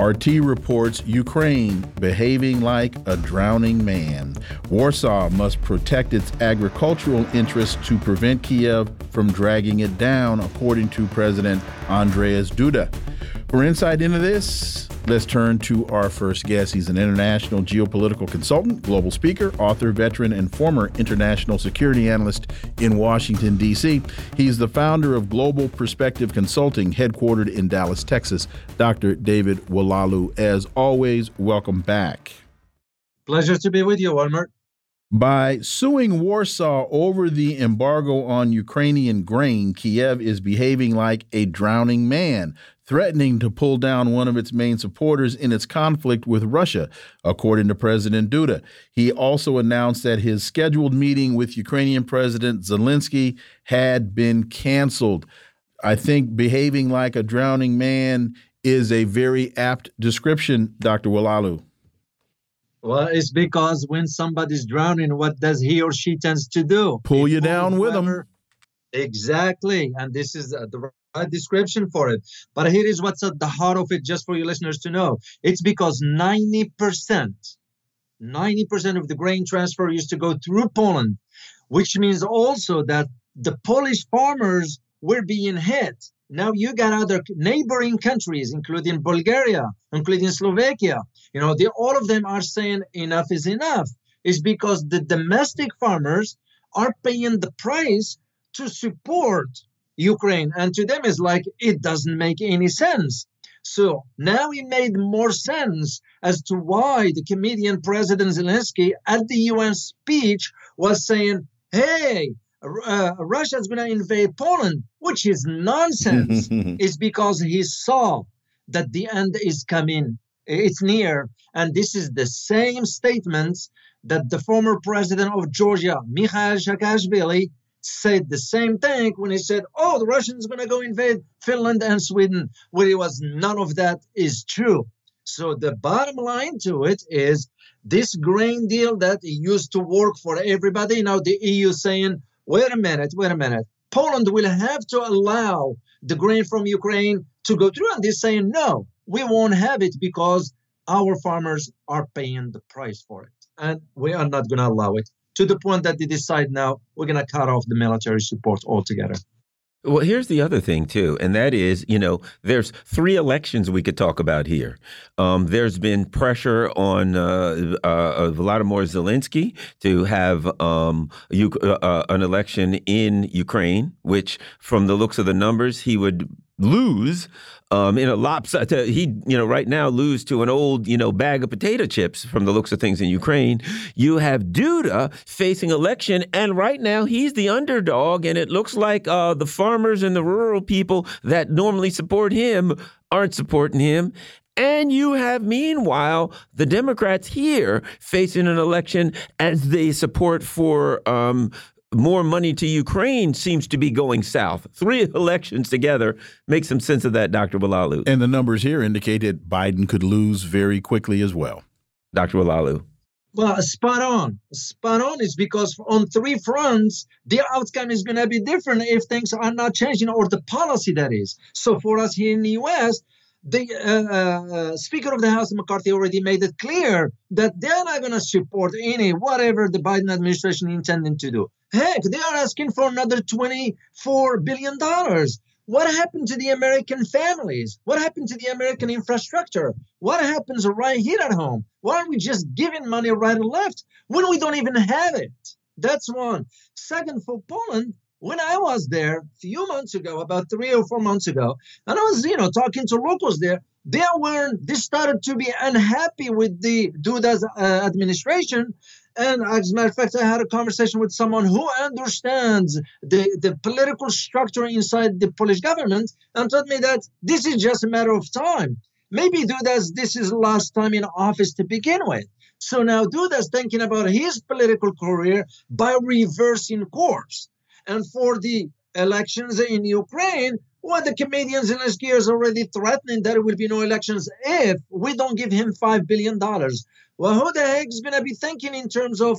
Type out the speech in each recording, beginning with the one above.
RT reports Ukraine behaving like a drowning man. Warsaw must protect its agricultural interests to prevent Kiev from dragging it down, according to President Andrzej Duda. For insight into this, let's turn to our first guest. He's an international geopolitical consultant, global speaker, author, veteran, and former international security analyst in Washington, D.C. He's the founder of Global Perspective Consulting, headquartered in Dallas, Texas. Dr. David Oualaalou, as always, welcome back. Pleasure to be with you, Wilmer. By suing Warsaw over the embargo on Ukrainian grain, Kiev is behaving like a drowning man, threatening to pull down one of its main supporters in its conflict with Russia, according to President Duda. He also announced that his scheduled meeting with Ukrainian President Zelensky had been canceled. I think behaving like a drowning man is a very apt description, Dr. Oualaalou. Well, it's because when somebody's drowning, what does he or she tends to do? Pull you down with them. Exactly. And this is the right description for it. But here is what's at the heart of it, just for your listeners to know. It's because 90%, 90% of the grain transfer used to go through Poland, which means also that the Polish farmers were being hit. Now you got other neighboring countries, including Bulgaria, including Slovakia. You know, they, all of them are saying enough is enough. It's because the domestic farmers are paying the price to support Ukraine. And to them, it's like it doesn't make any sense. So now it made more sense as to why the comedian President Zelensky at the UN speech was saying, hey, uh, Russia's going to invade Poland, which is nonsense. it's because he saw that the end is coming, it's near. And this is the same statement that the former president of Georgia, Mikhail Saakashvili, said the same thing when he said, "Oh, the Russians are going to go invade Finland and Sweden," where it was none of that is true. So the bottom line to it is this grain deal that used to work for everybody. Now the EU saying, "Wait a minute, wait a minute. Poland will have to allow the grain from Ukraine to go through," and they're saying, "No, we won't have it because our farmers are paying the price for it, and we are not going to allow it." To the point that they decide now we're going to cut off the military support altogether. Well, here's the other thing too, and that is, you know, there's three elections we could talk about here. Um, there's been pressure on uh, uh, Vladimir Zelensky to have um, uh, uh, an election in Ukraine, which, from the looks of the numbers, he would lose um, in a lopsided. He, you know, right now lose to an old, you know, bag of potato chips from the looks of things in Ukraine. You have Duda facing election, and right now he's the underdog, and it looks like uh, the farmers and the rural people that normally support him aren't supporting him. And you have, meanwhile, the Democrats here facing an election as they support for um, more money to Ukraine seems to be going south. Three elections together make some sense of that, Dr. Oualaalou. And the numbers here indicate that Biden could lose very quickly as well. Dr. Oualaalou. Well, spot on. Spot on is because on three fronts, the outcome is going to be different if things are not changing, or the policy that is. So for us here in the U.S., the uh, uh, Speaker of the House, McCarthy, already made it clear that they're not going to support any whatever the Biden administration intending to do. Heck, they are asking for another $24 billion. What happened to the American families? What happened to the American infrastructure? What happens right here at home? Why are we just giving money right and left when we don't even have it? That's one. Second, for Poland, when I was there a few months ago, about three or four months ago, and I was, you know, talking to locals there, they were they started to be unhappy with the Duda's uh, administration and as a matter of fact, I had a conversation with someone who understands the, the political structure inside the Polish government and told me that this is just a matter of time. Maybe Duda's this is last time in office to begin with. So now Duda's thinking about his political career by reversing course. And for the elections in Ukraine, well, the comedian Zelensky is already threatening that there will be no elections if we don't give him $5 billion. Well, who the heck is going to be thinking in terms of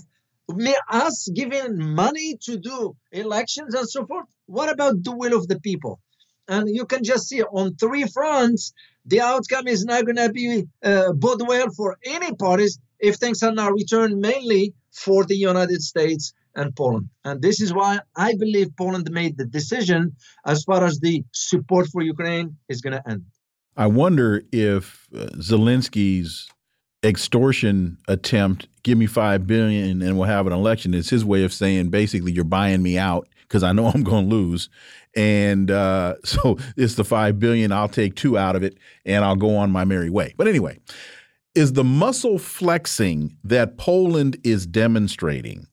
us giving money to do elections and so forth? What about the will of the people? And you can just see on three fronts, the outcome is not going to be uh, bode well for any parties if things are now returned mainly for the United States and Poland. And this is why I believe Poland made the decision as far as the support for Ukraine is going to end. I wonder if uh, Zelensky's extortion attempt, give me 5 billion and we'll have an election, is his way of saying basically you're buying me out because I know I'm going to lose. And uh, so it's the 5 billion, I'll take 2 out of it and I'll go on my merry way. But anyway, is the muscle flexing that Poland is demonstrating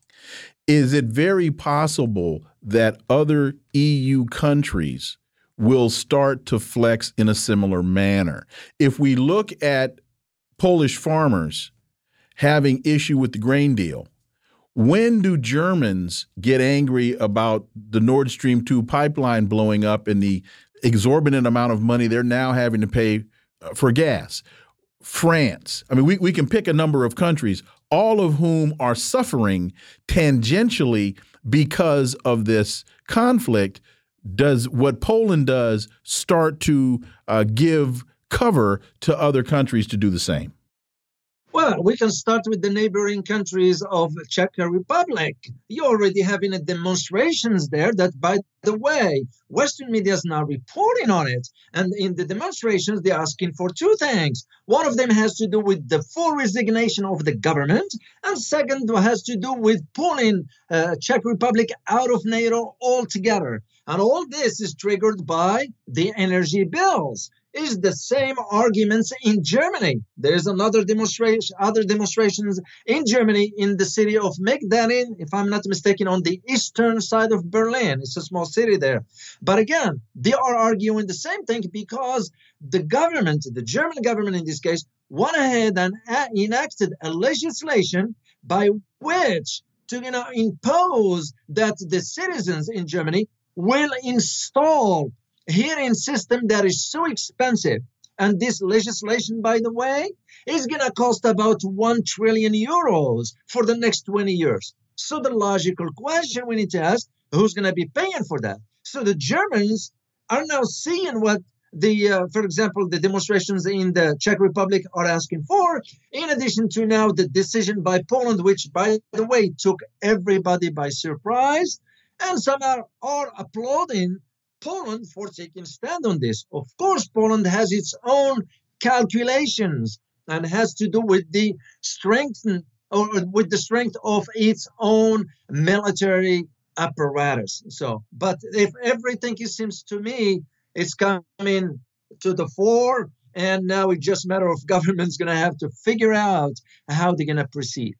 is it very possible that other EU countries will start to flex in a similar manner? If we look at Polish farmers having issue with the grain deal, when do Germans get angry about the Nord Stream 2 pipeline blowing up and the exorbitant amount of money they're now having to pay uh, for gas? France. I mean, we, we can pick a number of countries all of whom are suffering tangentially because of this conflict. Does what Poland does start to uh, give cover to other countries to do the same? Well, we can start with the neighboring countries of Czech Republic. You already having a demonstrations there that, by the way, Western media is now reporting on it. And in the demonstrations, they're asking for two things. One of them has to do with the full resignation of the government, and second has to do with pulling uh, Czech Republic out of NATO altogether. And all this is triggered by the energy bills is the same arguments in Germany. There's another demonstration, other demonstrations in Germany in the city of Megdalin, if I'm not mistaken, on the eastern side of Berlin. It's a small city there. But again, they are arguing the same thing because the government, the German government in this case, went ahead and enacted a legislation by which to you know impose that the citizens in Germany will install hearing system that is so expensive. And this legislation, by the way, is going to cost about 1 trillion euros for the next 20 years. So the logical question we need to ask, who's going to be paying for that? So the Germans are now seeing what the, uh, for example, the demonstrations in the Czech Republic are asking for, in addition to now the decision by Poland, which, by the way, took everybody by surprise. And some are, are applauding Poland for taking stand on this. Of course, Poland has its own calculations and has to do with the strength or with the strength of its own military apparatus. So, but if everything it seems to me is coming to the fore, and now it's just a matter of government's going to have to figure out how they're going to proceed.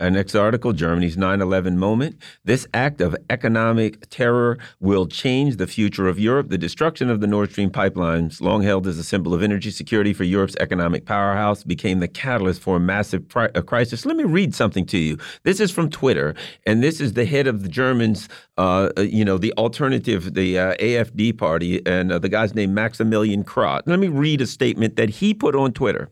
Our next article Germany's 9 11 moment. This act of economic terror will change the future of Europe. The destruction of the Nord Stream pipelines, long held as a symbol of energy security for Europe's economic powerhouse, became the catalyst for a massive crisis. Let me read something to you. This is from Twitter, and this is the head of the Germans, uh, uh you know, the alternative, the uh, AFD party, and uh, the guy's name Maximilian Krah. Let me read a statement that he put on Twitter.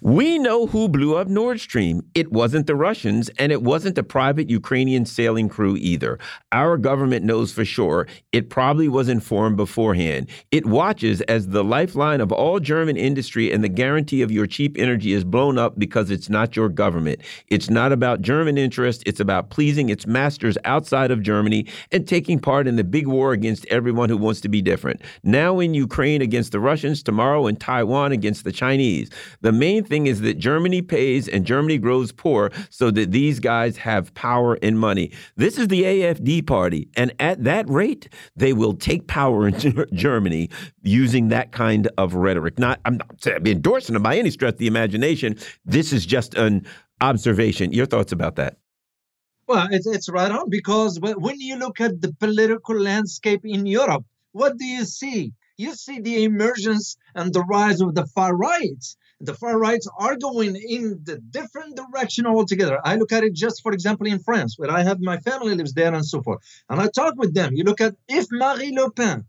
We know who blew up Nord Stream. It wasn't the Russians, and it wasn't the private Ukrainian sailing crew either. Our government knows for sure. It probably was informed beforehand. It watches as the lifeline of all German industry and the guarantee of your cheap energy is blown up because it's not your government. It's not about German interest. It's about pleasing its masters outside of Germany and taking part in the big war against everyone who wants to be different. Now in Ukraine against the Russians, tomorrow in Taiwan against the Chinese. The main thing is that Germany pays and Germany grows poor so that these guys have power and money. This is the AFD party. And at that rate, they will take power in Germany using that kind of rhetoric. Not, I'm not endorsing them by any stretch of the imagination. This is just an observation. Your thoughts about that? Well, it's, it's right on because when you look at the political landscape in Europe, what do you see? you see the emergence and the rise of the far right. The far rights are going in the different direction altogether. I look at it just, for example, in France, where I have my family lives there and so forth. And I talk with them. You look at if Marie Le Pen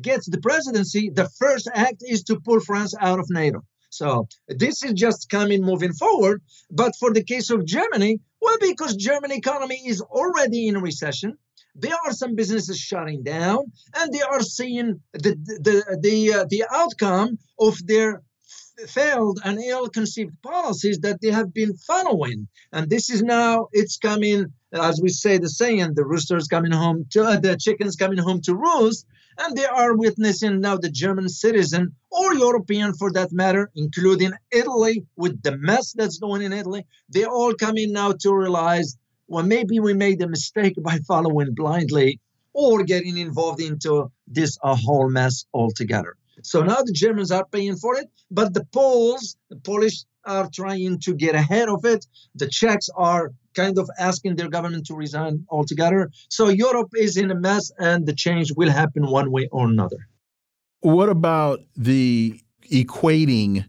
gets the presidency, the first act is to pull France out of NATO. So this is just coming moving forward. But for the case of Germany, well, because German economy is already in recession, there are some businesses shutting down, and they are seeing the the the uh, the outcome of their failed and ill-conceived policies that they have been following. And this is now it's coming, as we say the saying, the roosters coming home to uh, the chickens coming home to roost. And they are witnessing now the German citizen or European for that matter, including Italy with the mess that's going in Italy. They all coming now to realize, well, maybe we made a mistake by following blindly or getting involved into this whole mess altogether. So now the Germans are paying for it, but the Poles, the Polish are trying to get ahead of it. The Czechs are kind of asking their government to resign altogether. So Europe is in a mess and the change will happen one way or another. What about the equating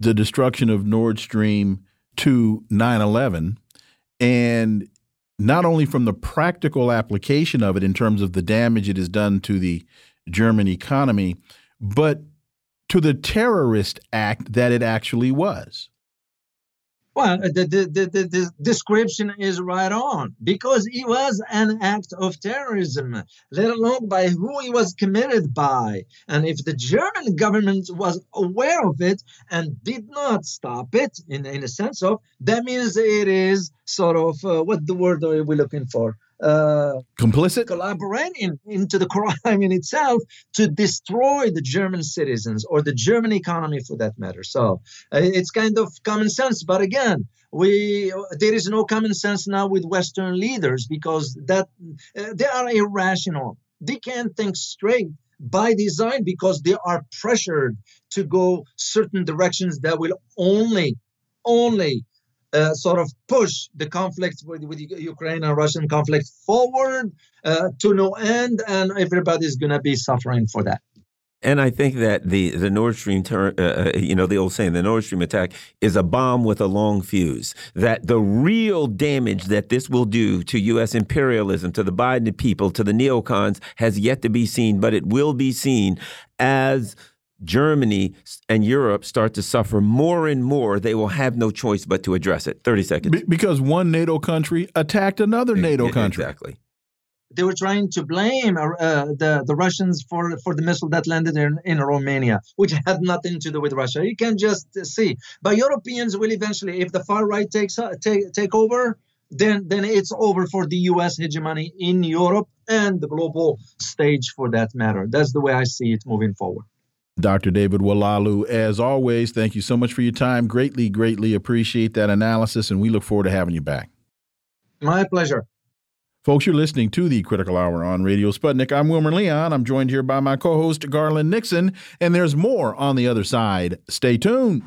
the destruction of Nord Stream to 9 11 and not only from the practical application of it in terms of the damage it has done to the German economy, but to the terrorist act that it actually was. Well, the, the, the, the, description is right on because it was an act of terrorism, let alone by who it was committed by. And if the German government was aware of it and did not stop it, in, in a sense of, that means it is sort of uh, what the word are we looking for? Uh, complicit collaborating into the crime in itself to destroy the German citizens or the German economy for that matter. So uh, it's kind of common sense. But again, we there is no common sense now with Western leaders because that uh, they are irrational. They can't think straight by design because they are pressured to go certain directions that will only only uh, sort of push the conflict with, with Ukraine and Russian conflict forward uh, to no end, and everybody's going to be suffering for that. And I think that the the Nord Stream, uh, uh, you know, the old saying, the Nord Stream attack is a bomb with a long fuse. That the real damage that this will do to U.S. imperialism, to the Biden people, to the neocons, has yet to be seen, but it will be seen as Germany and Europe start to suffer more and more, they will have no choice but to address it. 30 seconds. Be because one NATO country attacked another NATO country. Exactly. They were trying to blame uh, the, the Russians for, for the missile that landed in, in Romania, which had nothing to do with Russia. You can just see. But Europeans will eventually, if the far right takes uh, take, take over, then then it's over for the U.S. hegemony in Europe and the global stage for that matter. That's the way I see it moving forward. Dr. David Oualaalou, as always, thank you so much for your time. Greatly, greatly appreciate that analysis, and we look forward to having you back. My pleasure. Folks, you're listening to the Critical Hour on Radio Sputnik. I'm Wilmer Leon. I'm joined here by my co host, Garland Nixon, and there's more on the other side. Stay tuned.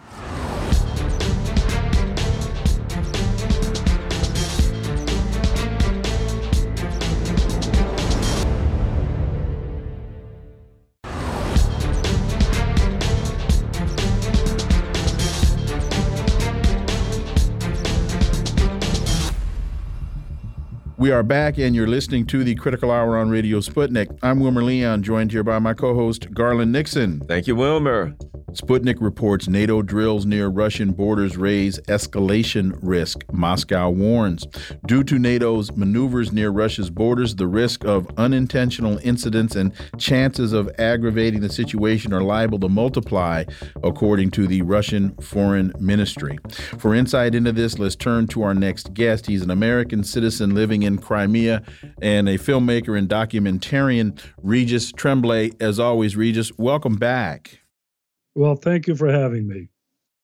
We are back, and you're listening to the Critical Hour on Radio Sputnik. I'm Wilmer Leon, joined here by my co host, Garland Nixon. Thank you, Wilmer. Sputnik reports NATO drills near Russian borders raise escalation risk. Moscow warns. Due to NATO's maneuvers near Russia's borders, the risk of unintentional incidents and chances of aggravating the situation are liable to multiply, according to the Russian Foreign Ministry. For insight into this, let's turn to our next guest. He's an American citizen living in Crimea and a filmmaker and documentarian, Regis Tremblay. As always, Regis, welcome back. Well, thank you for having me.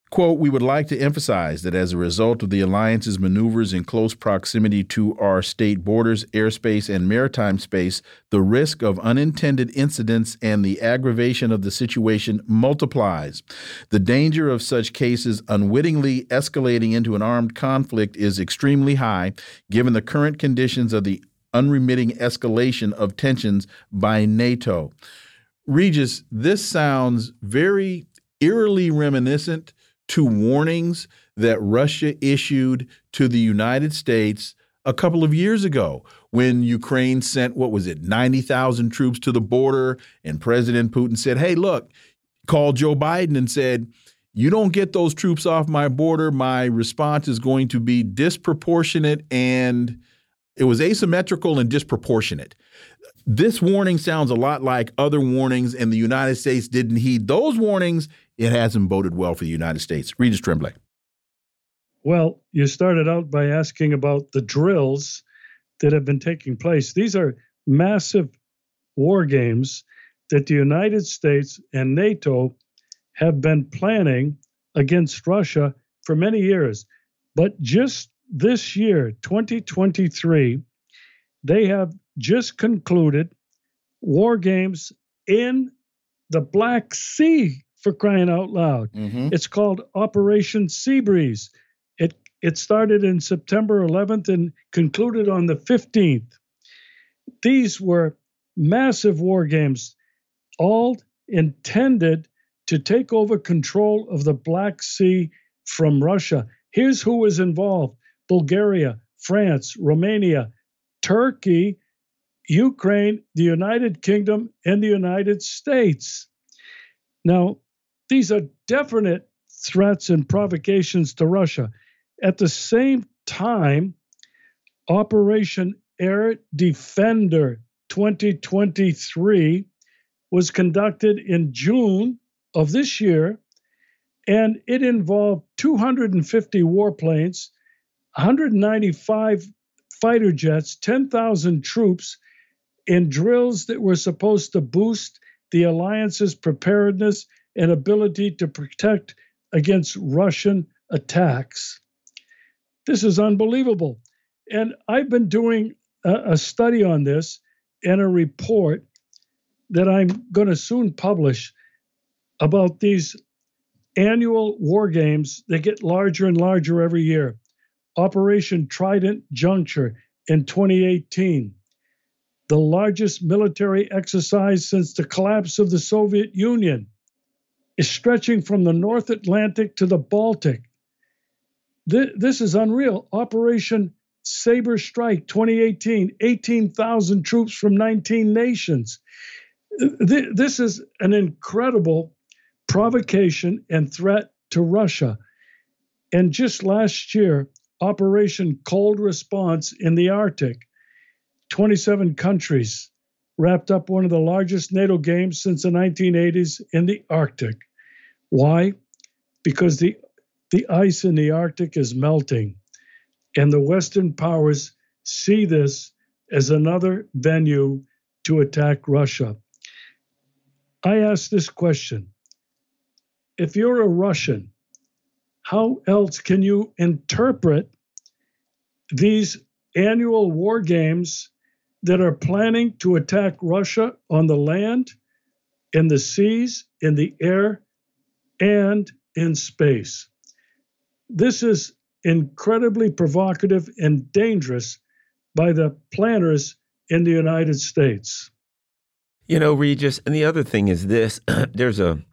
Quote, we would like to emphasize that as a result of the alliance's maneuvers in close proximity to our state borders, airspace, and maritime space, the risk of unintended incidents and the aggravation of the situation multiplies. The danger of such cases unwittingly escalating into an armed conflict is extremely high, given the current conditions of the unremitting escalation of tensions by NATO. Regis, this sounds very eerily reminiscent to warnings that Russia issued to the United States a couple of years ago when Ukraine sent, what was it, 90,000 troops to the border. And President Putin said, hey, look, called Joe Biden and said, you don't get those troops off my border, my response is going to be disproportionate and it was asymmetrical and disproportionate. This warning sounds a lot like other warnings, and the United States didn't heed those warnings. It hasn't boded well for the United States. Regis Tremblay. Well, you started out by asking about the drills that have been taking place. These are massive war games that the United States and NATO have been planning against Russia for many years. But just this year, 2023, they have just concluded war games in the Black Sea for crying out loud. Mm-hmm. It's called Operation Seabreeze. It it started in September 11th and concluded on the 15th. These were massive war games, all intended to take over control of the Black Sea from Russia. Here's who was involved Bulgaria, France, Romania, Turkey, Ukraine, the United Kingdom, and the United States. Now, these are definite threats and provocations to Russia. At the same time, Operation Air Defender 2023 was conducted in June of this year, and it involved 250 warplanes, 195 fighter jets, 10,000 troops in drills that were supposed to boost the alliance's preparedness and ability to protect against Russian attacks. This is unbelievable. And I've been doing a, a study on this and a report that I'm going to soon publish about these annual war games that get larger and larger every year. Operation Trident Juncture in 2018, the largest military exercise since the collapse of the Soviet Union, is stretching from the North Atlantic to the Baltic. This is unreal. Operation Saber Strike 2018, 18,000 troops from 19 nations. This is an incredible provocation and threat to Russia. And just last year, Operation Cold Response in the Arctic. 27 countries wrapped up one of the largest NATO games since the 1980s in the Arctic. Why? Because the, the ice in the Arctic is melting, and the Western powers see this as another venue to attack Russia. I ask this question If you're a Russian, how else can you interpret these annual war games that are planning to attack Russia on the land, in the seas, in the air, and in space? This is incredibly provocative and dangerous by the planners in the United States. You know, Regis, and the other thing is this there's a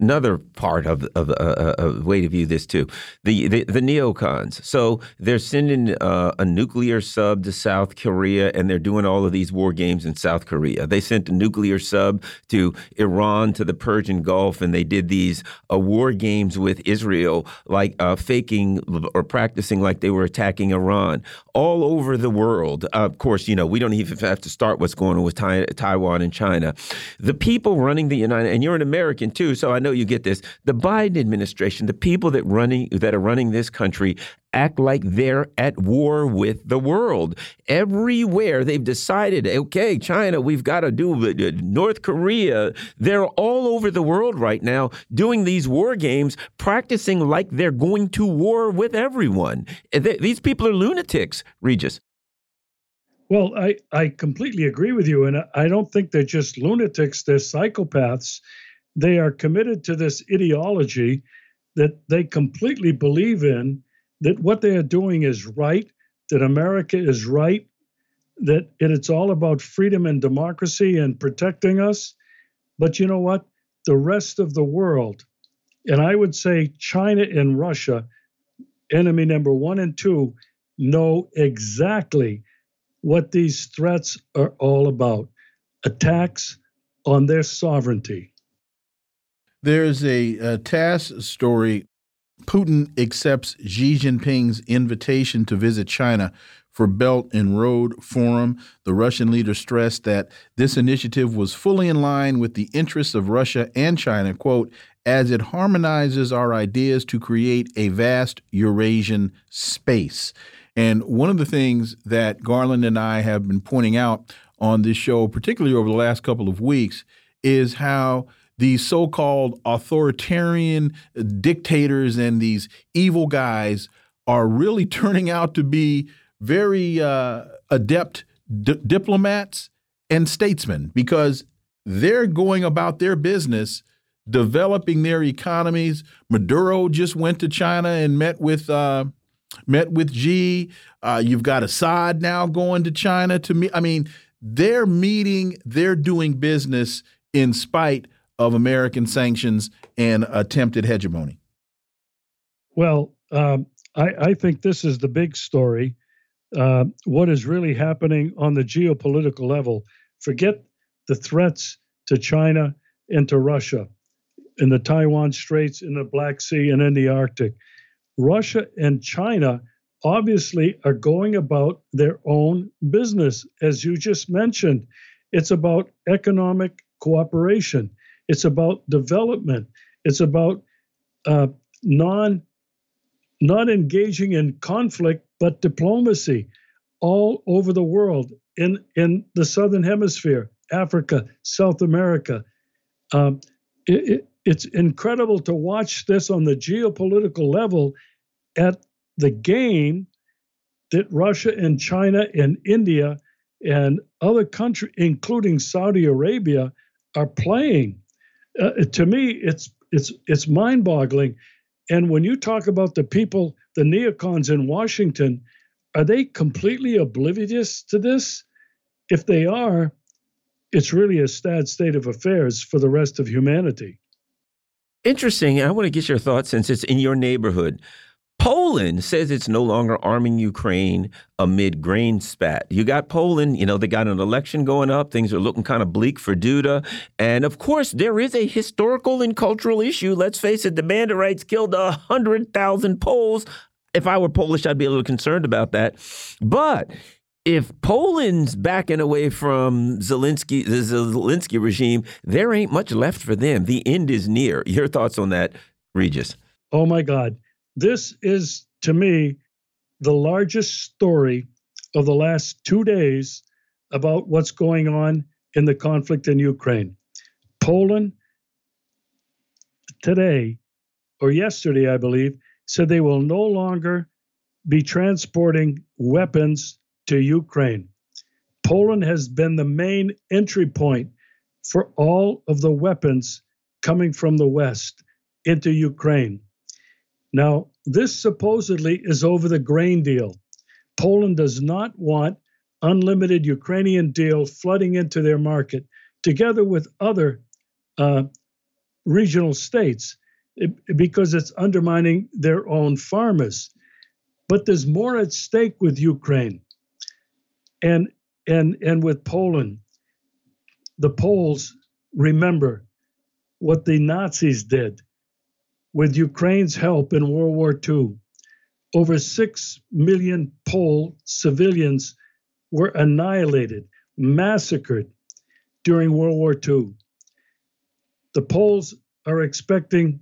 another part of of a uh, uh, way to view this too. The the, the neocons. So they're sending uh, a nuclear sub to South Korea, and they're doing all of these war games in South Korea. They sent a nuclear sub to Iran to the Persian Gulf, and they did these uh, war games with Israel, like uh, faking or practicing like they were attacking Iran all over the world. of course, you know we don't even have to start what's going on with Taiwan and China. The people running the United, and you're an American too, so I know you get this. The Biden administration, the people that running that are running this country act like they're at war with the world. Everywhere they've decided, okay, China, we've got to do uh, North Korea. They're all over the world right now doing these war games, practicing like they're going to war with everyone. These people are lunatics, Regis. Well, I, I completely agree with you. And I don't think they're just lunatics, they're psychopaths they are committed to this ideology that they completely believe in that what they are doing is right, that America is right, that it's all about freedom and democracy and protecting us. But you know what? The rest of the world, and I would say China and Russia, enemy number one and two, know exactly what these threats are all about attacks on their sovereignty. There's a, a TASS story. Putin accepts Xi Jinping's invitation to visit China for Belt and Road Forum. The Russian leader stressed that this initiative was fully in line with the interests of Russia and China, quote, as it harmonizes our ideas to create a vast Eurasian space. And one of the things that Garland and I have been pointing out on this show, particularly over the last couple of weeks, is how these so called authoritarian dictators and these evil guys are really turning out to be very uh, adept diplomats and statesmen because they're going about their business developing their economies. Maduro just went to China and met with uh, met with Xi. Uh, you've got Assad now going to China to meet. I mean, they're meeting, they're doing business in spite of American sanctions and attempted hegemony. Well, um, I, I, think this is the big story. Uh, what is really happening on the geopolitical level? Forget the threats to China and to Russia in the Taiwan Straits, in the Black Sea, and in the Arctic. Russia and China obviously are going about their own business. As you just mentioned, it's about economic cooperation, it's about development, it's about uh, non not engaging in conflict but diplomacy all over the world in in the southern hemisphere africa south america um, it, it, it's incredible to watch this on the geopolitical level at the game that Russia and China and India and other countries, including Saudi Arabia, are playing. Uh, to me, it's it's it's mind-boggling. And when you talk about the people, the neocons in Washington, are they completely oblivious to this? If they are, it's really a sad state of affairs for the rest of humanity. Interesting. I want to get your thoughts since it's in your neighborhood. Poland says it's no longer arming Ukraine amid grain spat. You got Poland, you know, they got an election going up. Things are looking kind of bleak for Duda. And of course, there is a historical and cultural issue. Let's face it, the Banderites killed 100,000 Poles. If I were Polish, I'd be a little concerned about that. But if Poland's backing away from Zelensky, the Zelensky regime, there ain't much left for them. The end is near. Your thoughts on that, Regis? Oh my God, this is to me the largest story of the last two days about what's going on in the conflict in Ukraine. Poland today or yesterday, I believe, said they will no longer be transporting weapons to Ukraine. Poland has been the main entry point for all of the weapons coming from the West into Ukraine. Now, this supposedly is over the grain deal. Poland does not want unlimited Ukrainian deal flooding into their market, together with other uh, regional states, it, because it's undermining their own farmers. But there's more at stake with Ukraine and and and with Poland, the Poles remember what the Nazis did with Ukraine's help in World War II. Over six million Pole civilians were annihilated, massacred during World War II. The Poles are expecting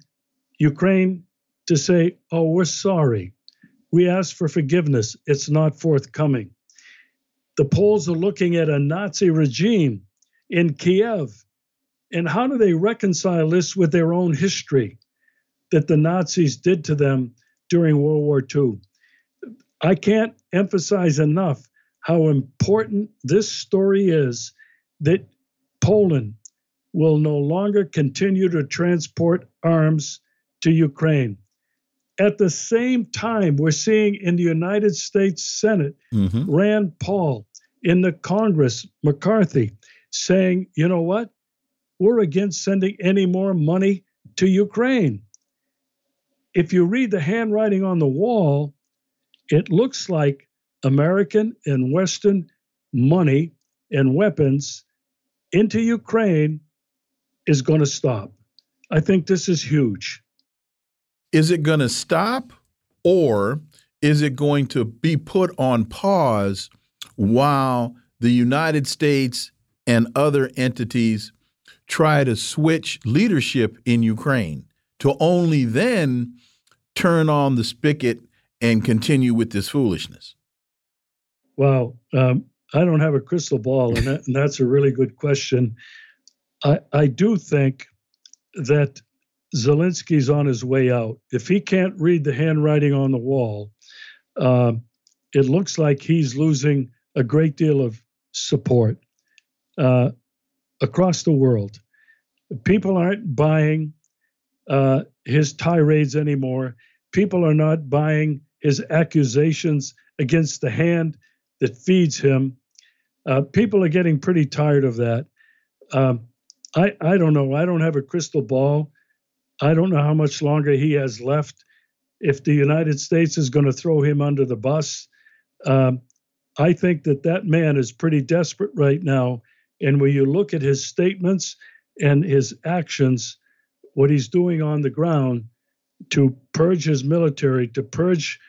Ukraine to say, Oh, we're sorry. We ask for forgiveness. It's not forthcoming the Poles are looking at a Nazi regime in Kiev. And how do they reconcile this with their own history that the Nazis did to them during World War II? I can't emphasize enough how important this story is that Poland will no longer continue to transport arms to Ukraine. At the same time, we're seeing in the United States Senate mm-hmm. Rand Paul, in the Congress, McCarthy, saying, you know what? we're against sending any more money to Ukraine. If you read the handwriting on the wall, it looks like American and Western money and weapons into Ukraine is going to stop. I think this is huge. Is it going to stop or is it going to be put on pause while the United States and other entities try to switch leadership in Ukraine to only then turn on the spigot and continue with this foolishness? Well, um, I don't have a crystal ball, and, that, and that's a really good question. I, I do think that Zelensky's on his way out. If he can't read the handwriting on the wall, uh, it looks like he's losing a great deal of support uh, across the world. People aren't buying uh, his tirades anymore. People are not buying his accusations against the hand that feeds him. Uh, people are getting pretty tired of that. Um, I, I don't know. I don't have a crystal ball. I don't know how much longer he has left. If the United States is going to throw him under the bus, um, I think that that man is pretty desperate right now. And when you look at his statements and his actions, what he's doing on the ground to purge his military, to purge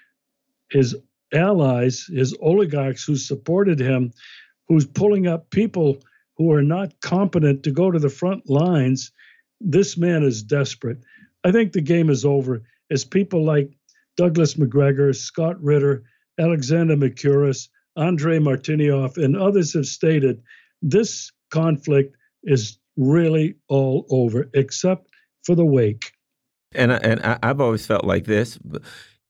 his allies, his oligarchs who supported him, who's pulling up people who are not competent to go to the front lines. This man is desperate. I think the game is over as people like Douglas Macgregor, Scott Ritter, Alexander Mercouris, Andrei Martyanov, and others have stated this conflict is really all over, except for the wake. And, and I've always felt like this.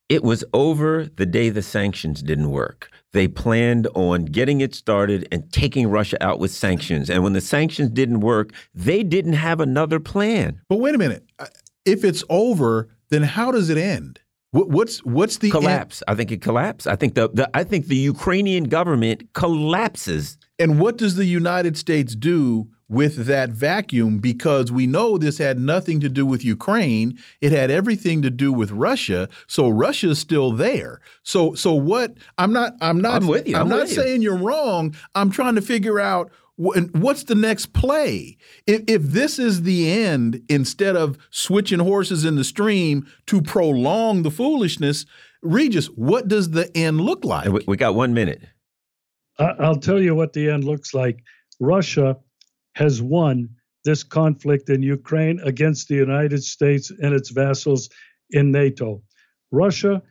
It was over the day the sanctions didn't work. They planned on getting it started and taking Russia out with sanctions. And when the sanctions didn't work, they didn't have another plan. But wait a minute. Uh, if it's over, then how does it end? What's what's the collapse? End? I think it collapsed. I think the, the I think the Ukrainian government collapses. And what does the United States do with that vacuum because we know this had nothing to do with Ukraine. It had everything to do with Russia. So Russia's still there. So so what I'm not I'm not I'm with you. I'm, I'm not saying you. are wrong. I'm trying to figure out what's the next play? If, if this is the end, instead of switching horses in the stream to prolong the foolishness, Regis, what does the end look like? We got one minute. I'll tell you what the end looks like. Russia has won this conflict in Ukraine against the United States and its vassals in NATO. Russia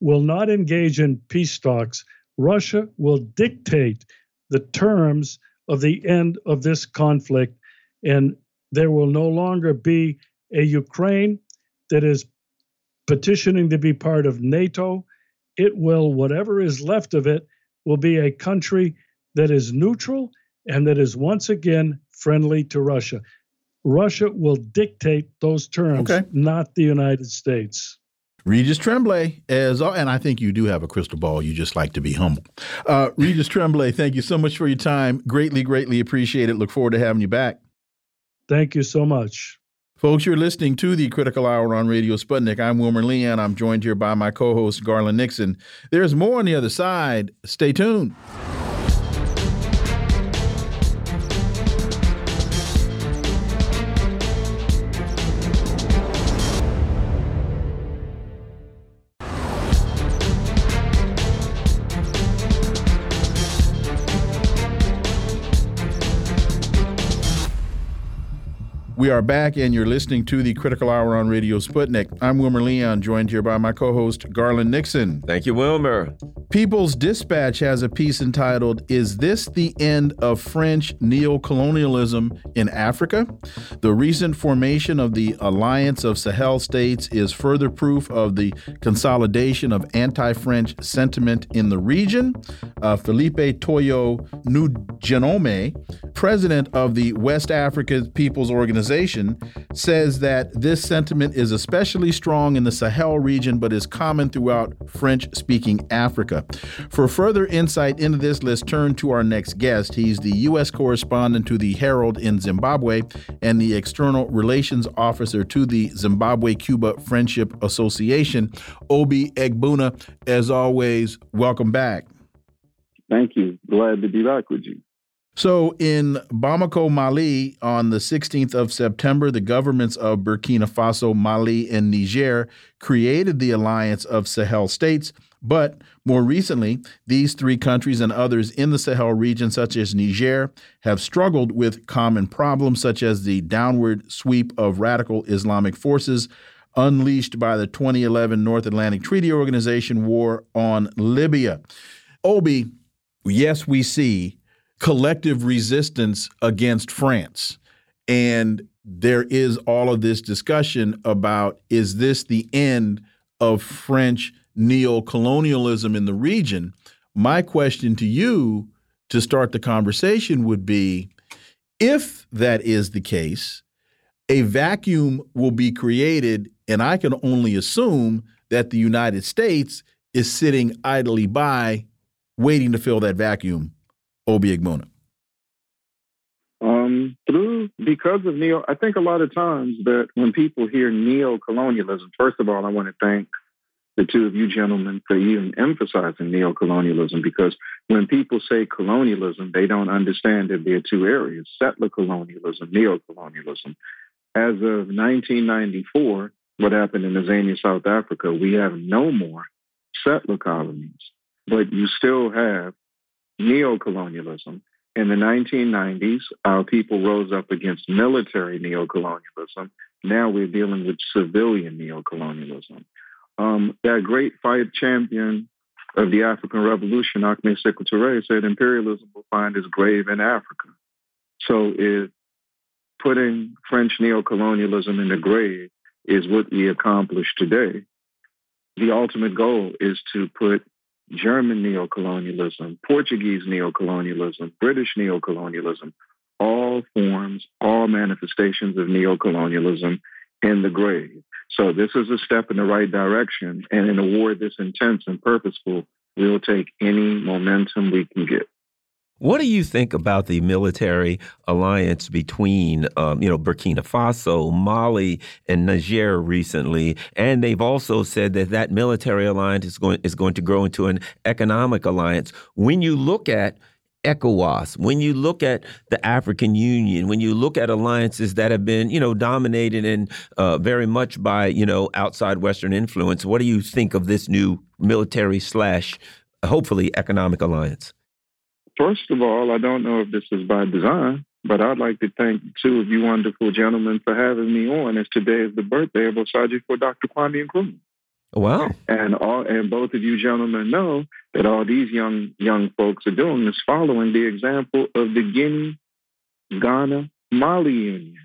will not engage in peace talks. Russia will dictate the terms of the end of this conflict, and there will no longer be a Ukraine that is petitioning to be part of NATO. It will, whatever is left of it, will be a country that is neutral and that is once again friendly to Russia. Russia will dictate those terms, okay. not the United States. Regis Tremblay, as and I think you do have a crystal ball. You just like to be humble. Uh, Regis Tremblay, thank you so much for your time. Greatly, greatly appreciate it. Look forward to having you back. Thank you so much. Folks, you're listening to the Critical Hour on Radio Sputnik. I'm Wilmer Leon. I'm joined here by my co host, Garland Nixon. There's more on the other side. Stay tuned. We are back, and you're listening to the Critical Hour on Radio Sputnik. I'm Wilmer Leon, joined here by my co host, Garland Nixon. Thank you, Wilmer. People's Dispatch has a piece entitled, Is This the End of French Neocolonialism in Africa? The recent formation of the Alliance of Sahel States is further proof of the consolidation of anti French sentiment in the region. Uh, Philippe Toyo Noudjenoume president of the West Africa People's Organization, says that this sentiment is especially strong in the Sahel region but is common throughout French speaking Africa. For further insight into this, let's turn to our next guest. He's the U.S. correspondent to the Herald in Zimbabwe and the external relations officer to the Zimbabwe Cuba Friendship Association, Obi Egbuna. As always, welcome back. Thank you. Glad to be back with you. So, in Bamako, Mali, on the 16th of September, the governments of Burkina Faso, Mali, and Niger created the Alliance of Sahel States. But more recently, these three countries and others in the Sahel region, such as Niger, have struggled with common problems such as the downward sweep of radical Islamic forces unleashed by the 2011 North Atlantic Treaty Organization war on Libya. Obi, yes, we see collective resistance against France. And there is all of this discussion about is this the end of French neo-colonialism in the region? My question to you to start the conversation would be if that is the case, a vacuum will be created, and I can only assume that the United States is sitting idly by waiting to fill that vacuum, Obi Egbuna? Um, through because of neo, I think a lot of times that when people hear neo-colonialism, first of all, I want to thank the two of you gentlemen for even emphasizing neo-colonialism because when people say colonialism, they don't understand that there are two areas: settler colonialism, neo-colonialism. As of 1994, what happened in Tanzania, South Africa, we have no more settler colonies but you still have neocolonialism. In the 1990s, our people rose up against military neocolonialism. Now we're dealing with civilian neocolonialism. Um, that great fight champion of the African Revolution, Ahmed Sekou Touré, said imperialism will find its grave in Africa. So if putting French neocolonialism in the grave is what we accomplish today, the ultimate goal is to put German neocolonialism, Portuguese neocolonialism, British neocolonialism, all forms, all manifestations of neocolonialism in the grave. So this is a step in the right direction. And in a war this intense and purposeful, we'll take any momentum we can get. What do you think about the military alliance between, um, you know, Burkina Faso, Mali, and Niger recently? And they've also said that that military alliance is going is going to grow into an economic alliance. When you look at ECOWAS, when you look at the African Union, when you look at alliances that have been, you know, dominated and uh, very much by, you know, outside Western influence, what do you think of this new military slash, hopefully, economic alliance? First of all, I don't know if this is by design, but I'd like to thank two of you wonderful gentlemen for having me on, as today is the birthday of Osagyefo Dr. Kwame Nkrumah. Wow. And all and both of you gentlemen know that all these young young folks are doing is following the example of the Guinea, Ghana, Mali Union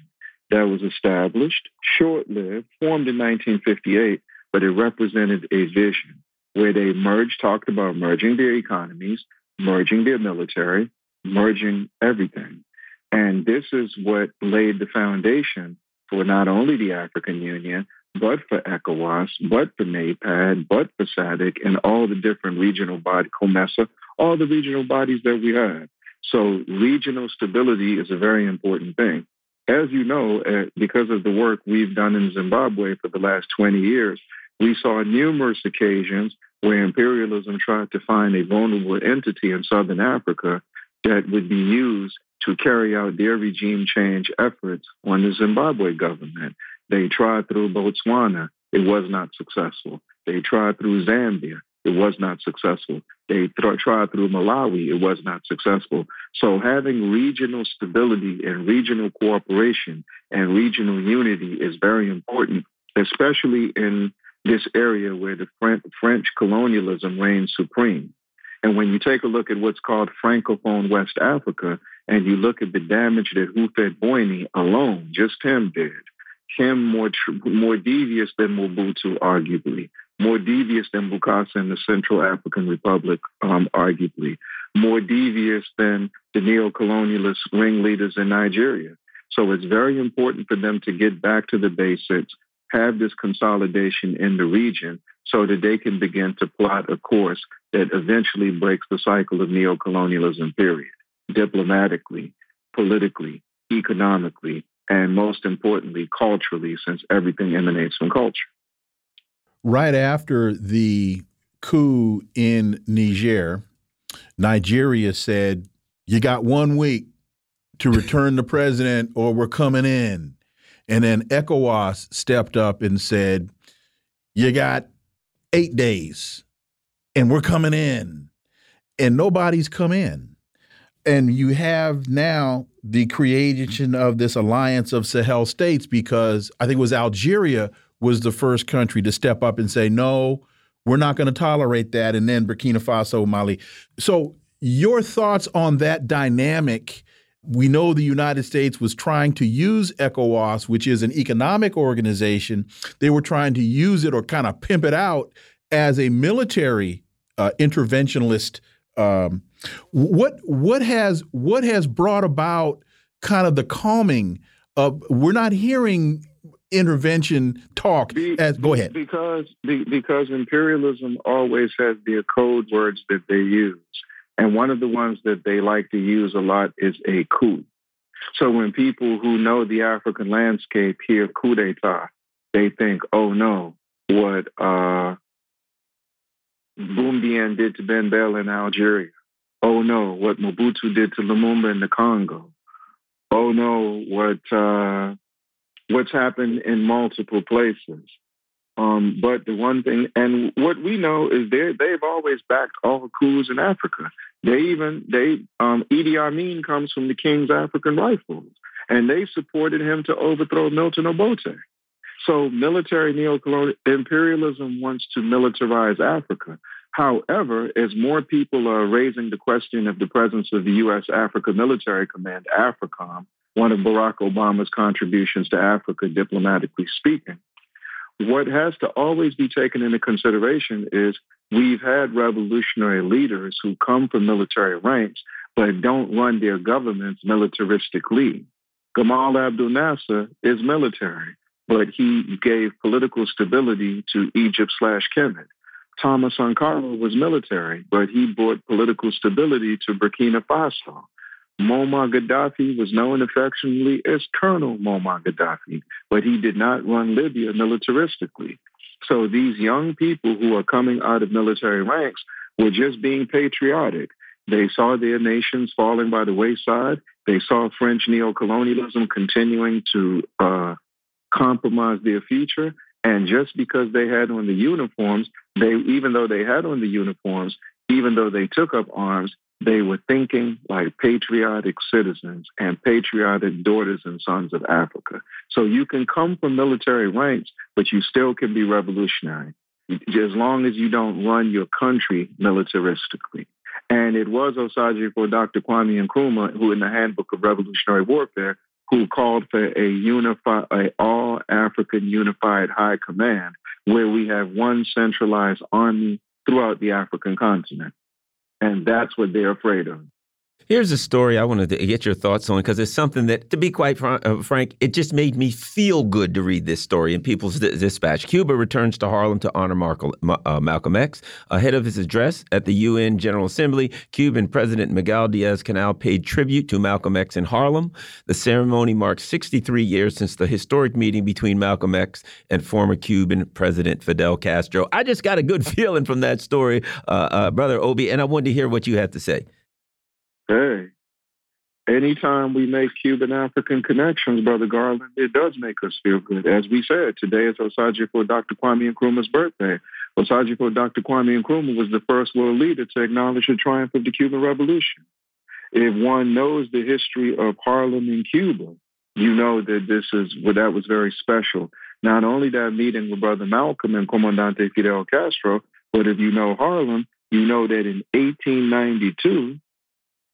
that was established, short-lived, formed in 1958, but it represented a vision where they merged, talked about merging their economies, merging their military, merging everything. And this is what laid the foundation for not only the African Union, but for ECOWAS, but for NEPAD, but for SADC, and all the different regional bodies, COMESA, all the regional bodies that we have. So regional stability is a very important thing. As you know, uh, because of the work we've done in Zimbabwe for the last 20 years, we saw numerous occasions where imperialism tried to find a vulnerable entity in Southern Africa that would be used to carry out their regime change efforts on the Zimbabwe government. They tried through Botswana, it was not successful. They tried through Zambia, it was not successful. They th- tried through Malawi, it was not successful. So having regional stability and regional cooperation and regional unity is very important, especially in this area where the French colonialism reigns supreme. And when you take a look at what's called Francophone West Africa, and you look at the damage that Houphouët-Boigny alone, just him did, him more more devious than Mobutu, arguably, more devious than Bokassa in the Central African Republic, um, arguably. more devious than the neo-colonialist ringleaders in Nigeria. So it's very important for them to get back to the basics, have this consolidation in the region so that they can begin to plot a course that eventually breaks the cycle of neocolonialism, period, diplomatically, politically, economically, and most importantly, culturally, since everything emanates from culture. Right after the coup in Niger, Nigeria said, You got one week to return the president or we're coming in. And then ECOWAS stepped up and said, You got eight days and we're coming in. And nobody's come in. And you have now the creation of this alliance of Sahel states because I think it was Algeria was the first country to step up and say, no, we're not going to tolerate that. And then Burkina Faso, Mali. So, your thoughts on that dynamic? We know the United States was trying to use ECOWAS, which is an economic organization. They were trying to use it or kind of pimp it out as a military uh, interventionist. Um, what what has what has brought about kind of the calming of we're not hearing intervention talk Be, as go ahead because because imperialism always has the code words that they use and one of the ones that they like to use a lot is a coup so when people who know the african landscape hear coup d'etat they think oh no what uh did to Ben Bella in Algeria. Oh no, what Mobutu did to Lumumba in the Congo. Oh no, what uh, what's happened in multiple places. Um, but the one thing, and what we know is they they've always backed all the coups in Africa. They even they um, Idi Amin comes from the King's African Rifles, and they supported him to overthrow Milton Obote. So military neocolonial imperialism wants to militarize Africa. However, as more people are raising the question of the presence of the U.S. Africa Military Command, AFRICOM, one of Barack Obama's contributions to Africa, diplomatically speaking, what has to always be taken into consideration is we've had revolutionary leaders who come from military ranks but don't run their governments militaristically. Gamal Abdel Nasser is military but he gave political stability to Egypt slash Kemet. Thomas Sankara was military, but he brought political stability to Burkina Faso. Muammar Gaddafi was known affectionately as Colonel Muammar Gaddafi, but he did not run Libya militaristically. So these young people who are coming out of military ranks were just being patriotic. They saw their nations falling by the wayside. They saw French neocolonialism continuing to uh, compromise their future. And just because they had on the uniforms, they even though they had on the uniforms, even though they took up arms, they were thinking like patriotic citizens and patriotic daughters and sons of Africa. So you can come from military ranks, but you still can be revolutionary as long as you don't run your country militaristically. And it was Osagyefo Dr. Kwame Nkrumah who, in the Handbook of Revolutionary Warfare, who called for a unified, a all African unified high command, where we have one centralized army throughout the African continent. And that's what they're afraid of. Here's a story I wanted to get your thoughts on because it's something that, to be quite fr uh, frank, it just made me feel good to read this story in People's Dispatch. Cuba returns to Harlem to honor uh, Malcolm X. Ahead of his address at the UN General Assembly, Cuban President Miguel Diaz Canel paid tribute to Malcolm X in Harlem. The ceremony marks 63 years since the historic meeting between Malcolm X and former Cuban President Fidel Castro. I just got a good feeling from that story, uh, uh Brother Obi, and I wanted to hear what you had to say. Hey, anytime we make Cuban African connections, Brother Garland, it does make us feel good. As we said, today is for Dr. Kwame Nkrumah's birthday. Osagyefo Dr. Kwame Nkrumah was the first world leader to acknowledge the triumph of the Cuban Revolution. If one knows the history of Harlem in Cuba, you know that this is well, that was very special. Not only that meeting with Brother Malcolm and Comandante Fidel Castro, but if you know Harlem, you know that in 1892,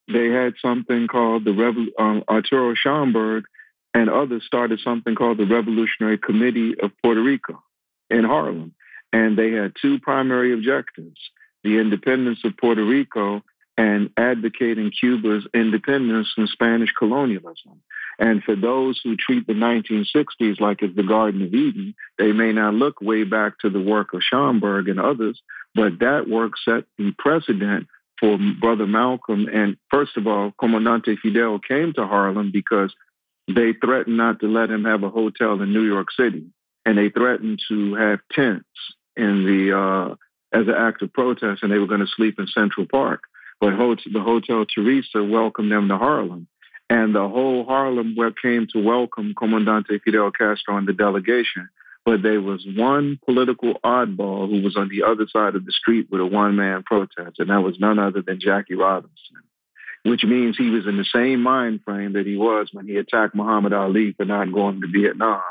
they had something called the Revo- um, Arturo Schomburg and others started something called the Revolutionary Committee of Puerto Rico in Harlem. And they had two primary objectives the independence of Puerto Rico and advocating Cuba's independence from Spanish colonialism. And for those who treat the 1960s like it's the Garden of Eden, they may not look way back to the work of Schomburg and others, but that work set the precedent for Brother Malcolm. And first of all, Comandante Fidel came to Harlem because they threatened not to let him have a hotel in New York City. And they threatened to have tents in the uh, as an act of protest, and they were going to sleep in Central Park. But the Hotel Theresa welcomed them to Harlem. And the whole Harlem came to welcome Comandante Fidel Castro and the delegation. But there was one political oddball who was on the other side of the street with a one man protest, and that was none other than Jackie Robinson, which means he was in the same mind frame that he was when he attacked Muhammad Ali for not going to Vietnam,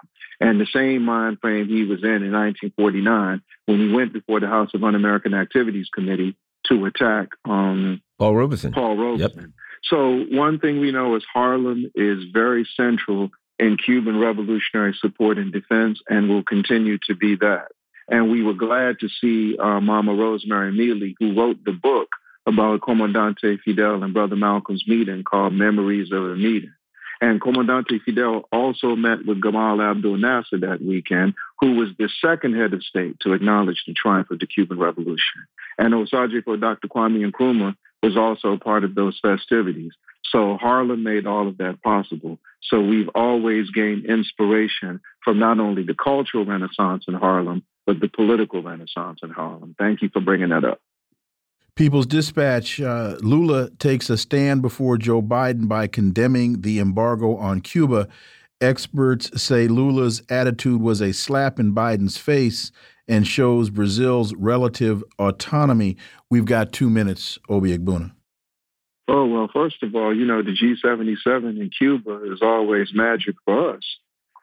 and the same mind frame he was in in 1949 when he went before the House of Un American Activities Committee to attack um, Paul Robeson. Paul Robeson. Yep. So one thing we know is Harlem is very central in Cuban revolutionary support and defense and will continue to be that. And we were glad to see uh, Mama Rosemari Mealy, who wrote the book about Comandante Fidel and Brother Malcolm's meeting called Memories of a Meeting. And Comandante Fidel also met with Gamal Abdel Nasser that weekend, who was the second head of state to acknowledge the triumph of the Cuban Revolution. And Osagyefo Dr. Kwame Nkrumah was also part of those festivities. So Harlem made all of that possible. So we've always gained inspiration from not only the cultural renaissance in Harlem, but the political renaissance in Harlem. Thank you for bringing that up. People's Dispatch uh, Lula takes a stand before Joe Biden by condemning the embargo on Cuba. Experts say Lula's attitude was a slap in Biden's face and shows Brazil's relative autonomy. We've got two minutes, Obi Egbuna. Oh, well, first of all, you know, the G77 in Cuba is always magic for us.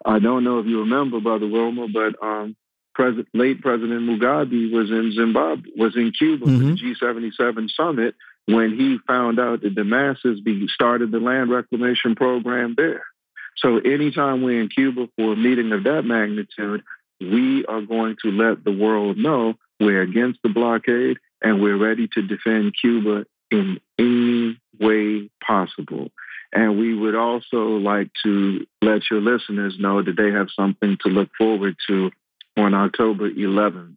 I don't know if you remember, Brother Wilmer, but um, President, late President Mugabe was in Zimbabwe, was in Cuba mm -hmm. for the mm-hmm. G77 summit when he found out that the masses be, started the land reclamation program there. So anytime we're in Cuba for a meeting of that magnitude, we are going to let the world know we're against the blockade and we're ready to defend Cuba in any way possible. And we would also like to let your listeners know that they have something to look forward to on October 11th.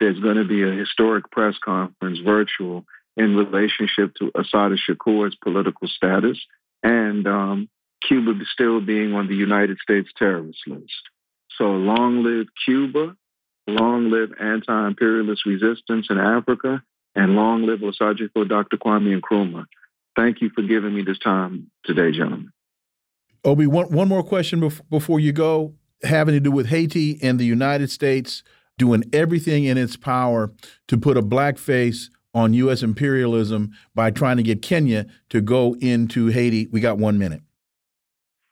There's going to be a historic press conference virtual in relationship to Assata Shakur's political status and um, Cuba still being on the United States terrorist list. So long live Cuba, long live anti-imperialist resistance in Africa, and long live Osagyefo Dr. Kwame Nkrumah. Thank you for giving me this time today, gentlemen. Obi, one, one more question before before you go, having to do with Haiti and the United States doing everything in its power to put a black face on U.S. imperialism by trying to get Kenya to go into Haiti. We got one minute.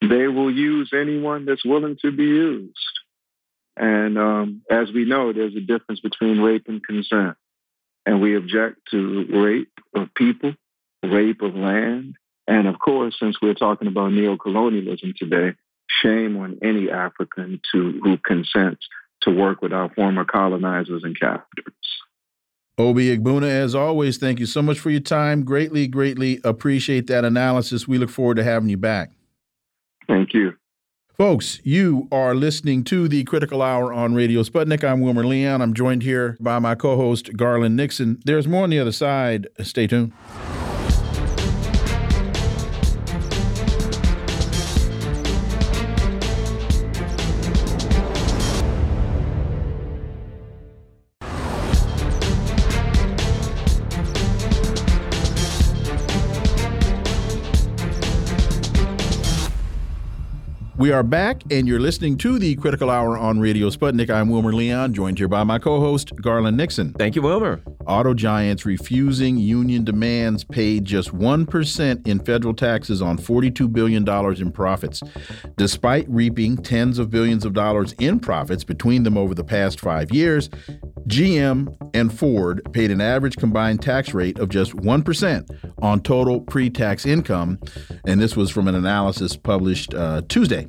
They will use anyone that's willing to be used. And um, as we know, there's a difference between rape and consent. And we object to rape of people, rape of land. And of course, since we're talking about neocolonialism today, shame on any African to, who consents to work with our former colonizers and captors. Obi Egbuna, as always, thank you so much for your time. Greatly, greatly appreciate that analysis. We look forward to having you back. Thank you. Folks, you are listening to the Critical Hour on Radio Sputnik. I'm Wilmer Leon. I'm joined here by my co host, Garland Nixon. There's more on the other side. Stay tuned. We are back, and you're listening to the Critical Hour on Radio Sputnik. I'm Wilmer Leon, joined here by my co host, Garland Nixon. Thank you, Wilmer. Auto giants refusing union demands paid just 1% in federal taxes on $42 billion in profits. Despite reaping tens of billions of dollars in profits between them over the past five years, GM and Ford paid an average combined tax rate of just 1% on total pre tax income. And this was from an analysis published uh, Tuesday.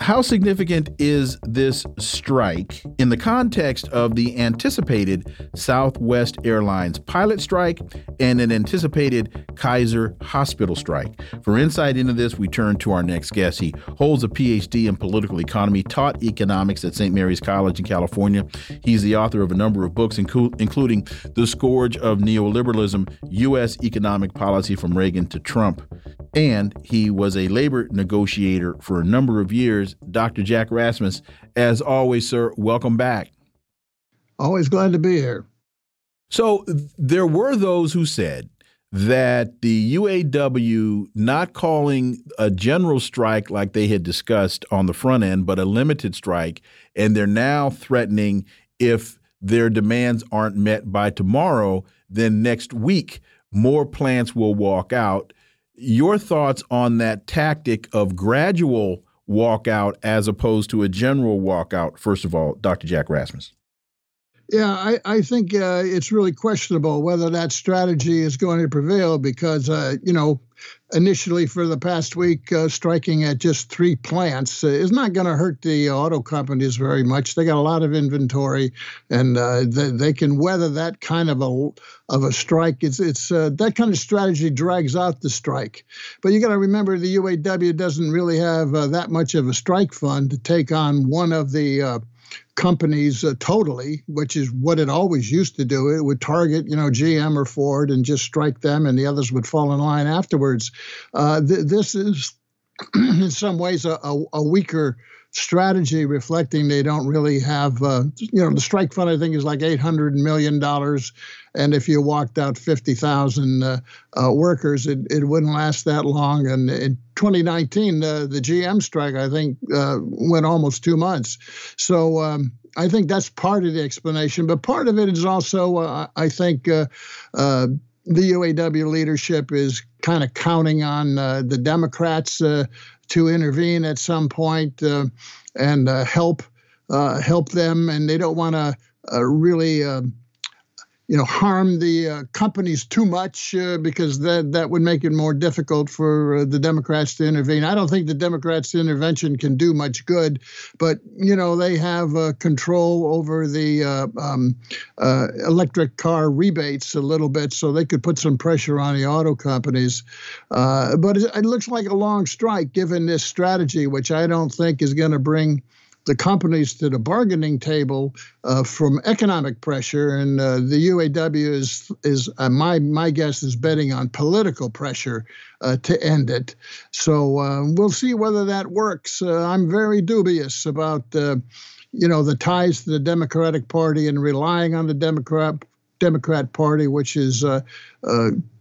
How significant is this strike in the context of the anticipated Southwest Airlines pilot strike and an anticipated Kaiser hospital strike? For insight into this, we turn to our next guest. He holds a PhD in political economy, taught economics at St. Mary's College in California. He's the author of a number of books, including The Scourge of Neoliberalism U.S. Economic Policy from Reagan to Trump. And he was a labor negotiator for a number of years. Dr. Jack Rasmus, as always, sir, welcome back. Always glad to be here. So there were those who said that the UAW not calling a general strike like they had discussed on the front end, but a limited strike, and they're now threatening if their demands aren't met by tomorrow, then next week more plants will walk out your thoughts on that tactic of gradual walkout as opposed to a general walkout, first of all, Dr. Jack Rasmus. Yeah, I, I think uh, it's really questionable whether that strategy is going to prevail because, uh, you know, initially for the past week, uh, striking at just three plants uh, is not going to hurt the auto companies very much. They got a lot of inventory, and uh, they, they, can weather that kind of a of a strike. It's it's uh, that kind of strategy drags out the strike. But you got to remember the UAW doesn't really have that much of a strike fund to take on one of the companies uh, totally, which is what it always used to do. It would target, you know, GM or Ford and just strike them, and the others would fall in line afterwards. Uh, th- this is, in some ways, a, a, a, weaker strategy, reflecting they don't really have, uh, you know, the strike fund I think is like eight hundred million dollars, and if you walked out fifty thousand uh, uh, workers, it, it wouldn't last that long. And in 2019, uh, the GM strike I think uh, went almost two months. So um, I think that's part of the explanation, but part of it is also uh, I think. Uh, the UAW leadership is kind of counting on the Democrats to intervene at some point uh, and uh, help uh, help them, and they don't want to really um, you know harm the uh, companies too much uh, because that that would make it more difficult for uh, the Democrats to intervene. I don't think the Democrats' intervention can do much good, but you know they have uh, control over the uh, um, uh, electric car rebates a little bit, so they could put some pressure on the auto companies. but it, it looks like a long strike given this strategy, which I don't think is going to bring the companies to the bargaining table uh, from economic pressure, and uh, the UAW is is uh, my my guess is betting on political pressure uh, to end it. So uh, we'll see whether that works. Uh, I'm very dubious about you know the ties to the Democratic Party and relying on the Democrat Democrat Party, which is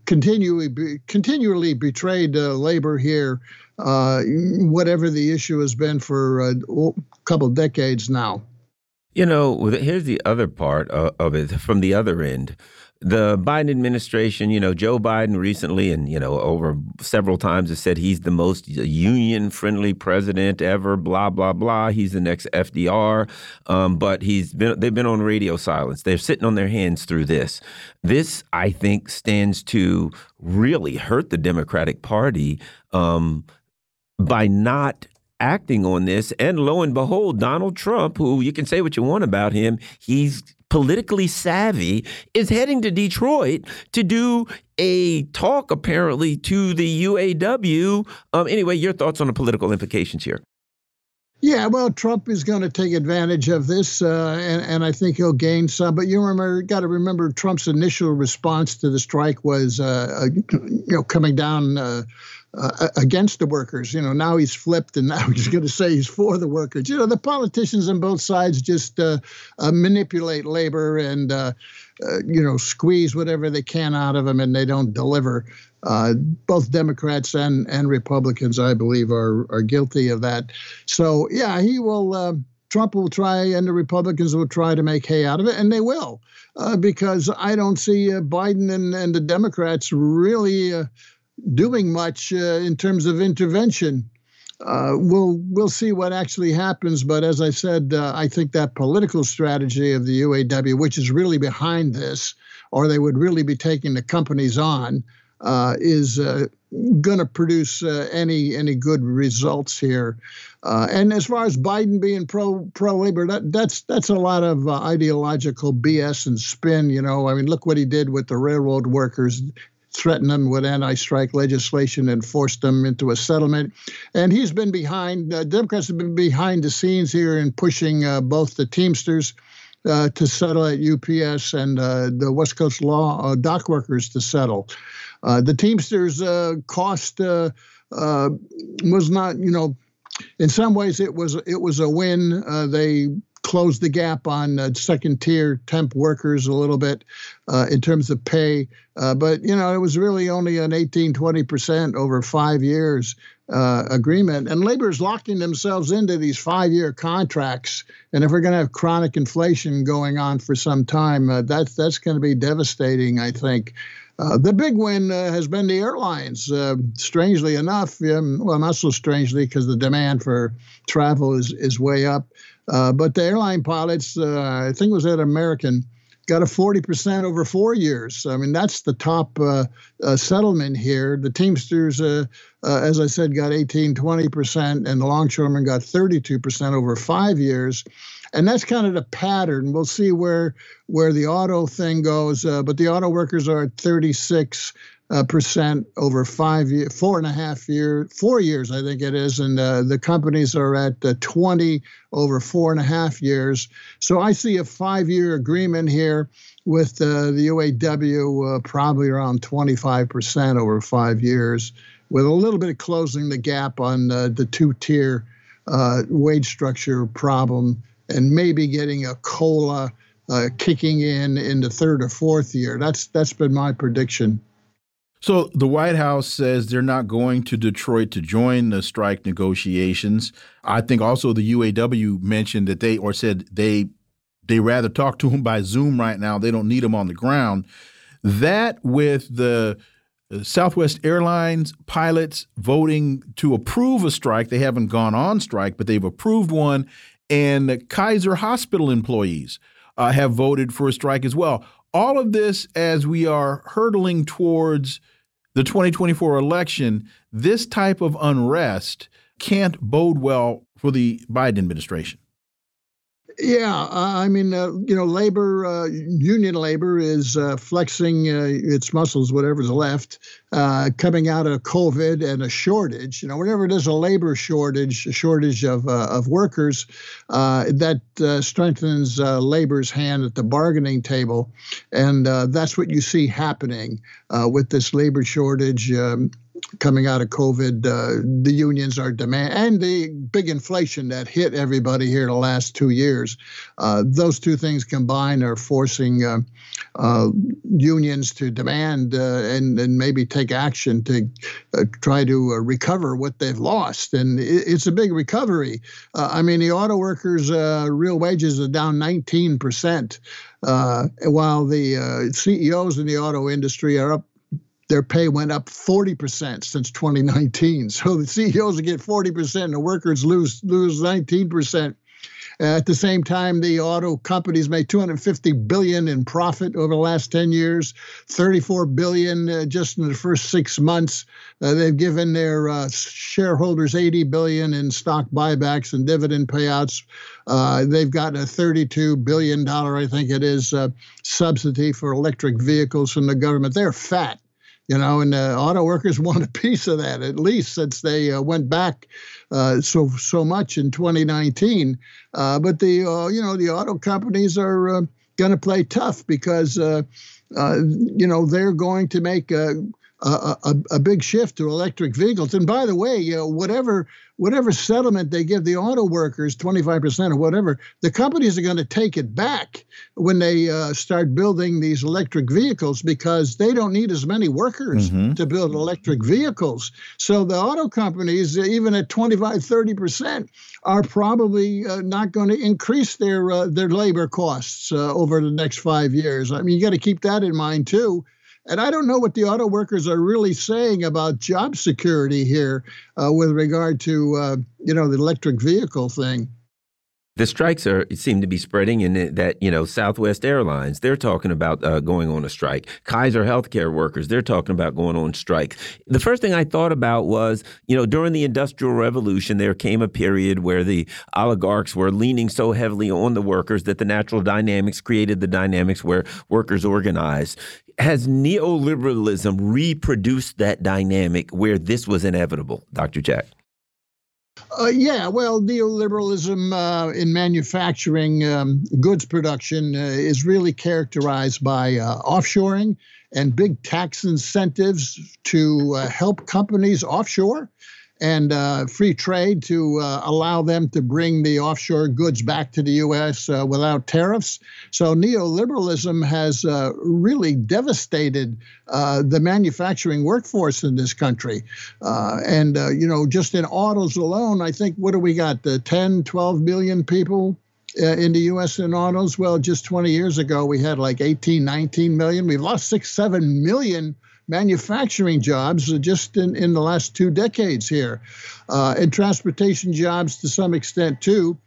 continually continually betrayed labor here uh, whatever the issue has been for a couple decades now. You know, here's the other part of it from the other end. The Biden administration, you know, Joe Biden recently and, you know, over several times has said he's the most union friendly president ever, blah, blah, blah. He's the next FDR. Um, but he's been, they've been on radio silence. They're sitting on their hands through this. This, I think, stands to really hurt the Democratic Party. Um, by not acting on this. And lo and behold, Donald Trump, who you can say what you want about him, he's politically savvy, is heading to Detroit to do a talk apparently to the UAW. Um, anyway, your thoughts on the political implications here? Yeah, well, Trump is going to take advantage of this, uh, and, and I think he'll gain some. But you remember, got to remember, Trump's initial response to the strike was, uh, uh you know, coming down uh, uh, against the workers. You know, now he's flipped and now he's going to say he's for the workers. You know, the politicians on both sides just uh, uh, manipulate labor and, uh, uh, you know, squeeze whatever they can out of them and they don't deliver. Uh, both Democrats and, and Republicans, I believe, are, are guilty of that. So, yeah, he will. Trump will try, and the Republicans will try to make hay out of it, and they will, because I don't see Biden and, and the Democrats really doing much uh, in terms of intervention. Uh, we'll we'll see what actually happens, but as I said, uh, I think that political strategy of the UAW, which is really behind this, or they would really be taking the companies on, is going to produce uh, any any good results here. Uh, and as far as Biden being pro pro labor, that that's that's a lot of uh, ideological BS and spin. You know, I mean, look what he did with the railroad workers. Threatened them with anti-strike legislation and forced them into a settlement, and he's been behind. Uh, Democrats have been behind the scenes here in pushing both the Teamsters uh, to settle at UPS and uh, the West Coast Law uh, dock workers to settle. Uh, the Teamsters uh, cost uh, was not, you know, in some ways it was it was a win. they closed the gap on uh, second tier temp workers a little bit uh, in terms of pay. Uh, but, you know, it was really only an 18, 20% over five years uh, agreement. And labor is locking themselves into these five year contracts. And if we're going to have chronic inflation going on for some time, uh, that's, that's going to be devastating, I think. Uh, the big win uh, has been the airlines. Uh, strangely enough, um, well, not so strangely because the demand for travel is, is way up. Uh, but the airline pilots, uh, I think it was at American, got a 40% over four years. I mean, that's the top uh, uh settlement here. The Teamsters, uh, uh, as I said, got 18, 20%, and the longshoremen got 32% over five years. And that's kind of the pattern. We'll see where where the auto thing goes, but the auto workers are at 36 uh, percent over five year, four and a half year, four years, I think it is, and uh, the companies are at uh, 20 over four and a half years. So I see a five-year agreement here with uh, the UAW, uh, probably around 25 percent over five years, with a little bit of closing the gap on uh, the two-tier wage structure problem, and maybe getting a COLA. kicking in in the third or fourth year. That's that's been my prediction. So the White House says they're not going to Detroit to join the strike negotiations. I think also the UAW mentioned that they or said they they rather talk to him by Zoom right now. They don't need him on the ground. That with the Southwest Airlines pilots voting to approve a strike. They haven't gone on strike, but they've approved one. And the Kaiser Hospital employees uh, have voted for a strike as well all of this as we are hurtling towards the 2024 election, this type of unrest can't bode well for the Biden administration. Yeah, I mean, uh, you know, labor, uh, union labor is uh, flexing uh, its muscles, whatever's left, uh, coming out of COVID and a shortage. You know, whenever there's a labor shortage, a shortage of uh, of workers, that strengthens labor's hand at the bargaining table, and that's what you see happening with this labor shortage. Um, coming out of COVID, uh, the unions are demand and the big inflation that hit everybody here the last two years. Uh, those two things combined are forcing uh, uh unions to demand uh, and, and maybe take action to uh, try to recover what they've lost. And it, it's a big recovery. I mean, the auto workers' real wages are down 19 percent. Uh, while the uh, CEOs in the auto industry are up their pay went up 40% since 2019. So the CEOs get 40%, and the workers lose lose 19%. At the same time, the auto companies made 250 billion in profit over the last 10 years, 34 billion uh, just in the first six months. Uh, they've given their uh, shareholders 80 billion in stock buybacks and dividend payouts. Uh, they've gotten a 32 billion dollar, I think it is, uh, subsidy for electric vehicles from the government. They're fat you know, and the auto workers want a piece of that at least since they uh, went back uh, so so much in 2019. Uh, but the uh, you know the auto companies are uh, going to play tough because uh, you know they're going to make a, a, a, big shift to electric vehicles. And by the way, you know, whatever whatever settlement they give the auto workers, 25% or whatever, the companies are going to take it back when they uh, start building these electric vehicles because they don't need as many workers mm-hmm. to build electric vehicles. So the auto companies, even at 25, 30%, are probably uh, not going to increase their uh, their labor costs uh, over the next five years. I mean, you got to keep that in mind too. And I don't know what the auto workers are really saying about job security here uh, with regard to, uh, you know, the electric vehicle thing. The strikes are seem to be spreading in that you know Southwest Airlines they're talking about uh, going on a strike. Kaiser Healthcare workers they're talking about going on strike. The first thing I thought about was you know during the Industrial Revolution there came a period where the oligarchs were leaning so heavily on the workers that the natural dynamics created the dynamics where workers organized. Has neoliberalism reproduced that dynamic where this was inevitable, Dr. Jack? Uh, yeah, well, neoliberalism uh, in manufacturing um, goods production uh, is really characterized by uh, offshoring and big tax incentives to uh, help companies offshore and uh, free trade to uh, allow them to bring the offshore goods back to the U.S. Uh, without tariffs. So neoliberalism has uh, really devastated uh, the manufacturing workforce in this country. Uh, and, you know, just in autos alone, I think, what do we got? The 10, 12 million people in the U.S. in autos. Well, just 20 years ago, we had like 18, 19 million. We've lost six, seven million manufacturing jobs just in, in the last two decades here, uh, and transportation jobs to some extent too.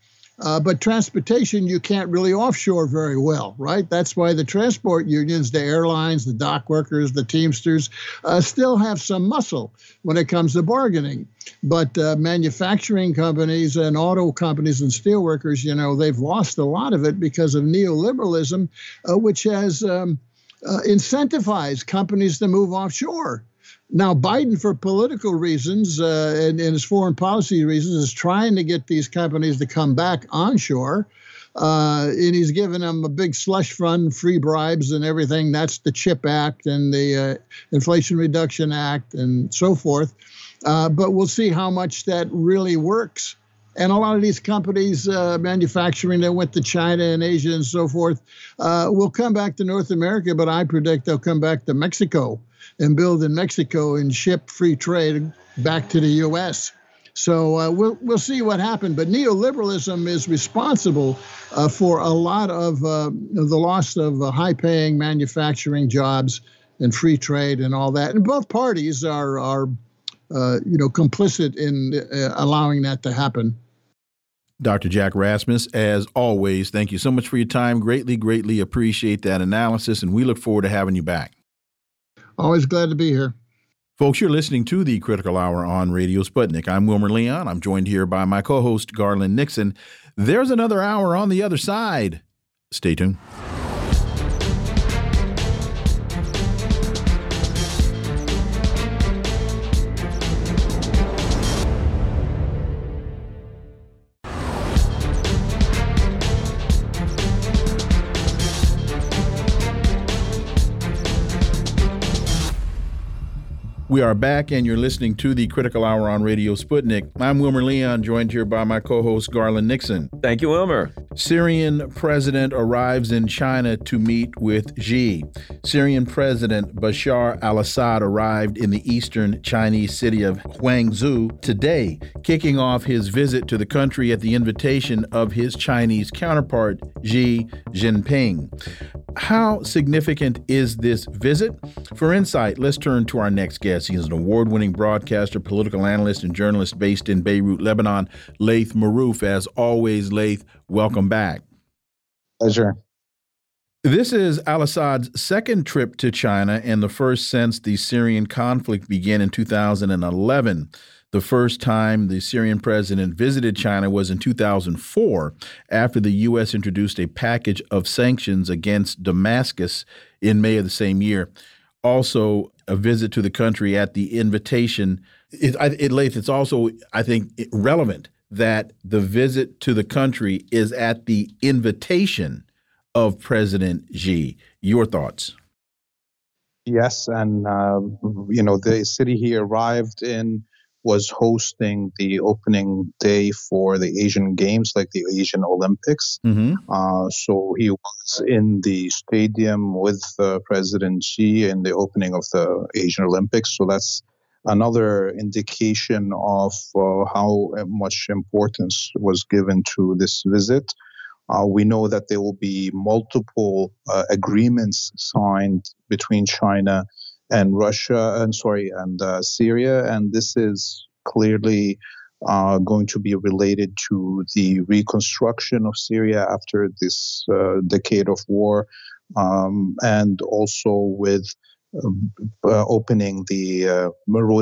Uh, but transportation, you can't really offshore very well, right? That's why the transport unions, the airlines, the dock workers, the Teamsters, uh, still have some muscle when it comes to bargaining. But uh, manufacturing companies and auto companies and steel workers, you know, they've lost a lot of it because of neoliberalism, uh, which has um, uh, incentivize companies to move offshore. Now, Biden, for political reasons uh, and, and, his foreign policy reasons, is trying to get these companies to come back onshore. Uh, and he's given them a big slush fund, free bribes, and everything. That's the CHIP Act and the uh, Inflation Reduction Act and so forth. Uh, but we'll see how much that really works. And a lot of these companies, uh, manufacturing that went to China and Asia and so forth, uh, will come back to North America, but I predict they'll come back to Mexico and build in Mexico and ship free trade back to the U.S. So uh, we'll we'll see what happens. But neoliberalism is responsible uh, for a lot of uh, the loss of uh, high-paying manufacturing jobs and free trade and all that. And both parties are are uh, you know, complicit in uh, allowing that to happen. Dr. Jack Rasmus, as always, thank you so much for your time. Greatly, greatly appreciate that analysis, and we look forward to having you back. Always glad to be here. Folks, you're listening to the Critical Hour on Radio Sputnik. I'm Wilmer Leon. I'm joined here by my co host, Garland Nixon. There's another hour on the other side. Stay tuned. We are back, and you're listening to the Critical Hour on Radio Sputnik. I'm Wilmer Leon, joined here by my co host, Garland Nixon. Thank you, Wilmer. Syrian president arrives in China to meet with Xi. Syrian President Bashar al Assad arrived in the eastern Chinese city of Guangzhou today, kicking off his visit to the country at the invitation of his Chinese counterpart, Xi Jinping. How significant is this visit? For insight, let's turn to our next guest. He is an award winning broadcaster, political analyst, and journalist based in Beirut, Lebanon, Laith Marouf. As always, Laith, welcome back. Pleasure. This is al Assad's second trip to China and the first since the Syrian conflict began in 2011. The first time the Syrian president visited China was in 2004 after the U.S. introduced a package of sanctions against Damascus in May of the same year. Also, a visit to the country at the invitation. It, it, it's also, I think, relevant that the visit to the country is at the invitation of President Xi. Your thoughts? Yes, and uh, you know the city he arrived in was hosting the opening day for the Asian Games, like the Asian Olympics. Mm-hmm. Uh, so he was in the stadium with uh, President Xi in the opening of the Asian Olympics. So that's another indication of uh, how much importance was given to this visit. Uh, we know that there will be multiple uh, agreements signed between China and Russia, and sorry, and uh, Syria, and this is clearly uh, going to be related to the reconstruction of Syria after this uh, decade of war, um, and also with um, uh, opening the uh,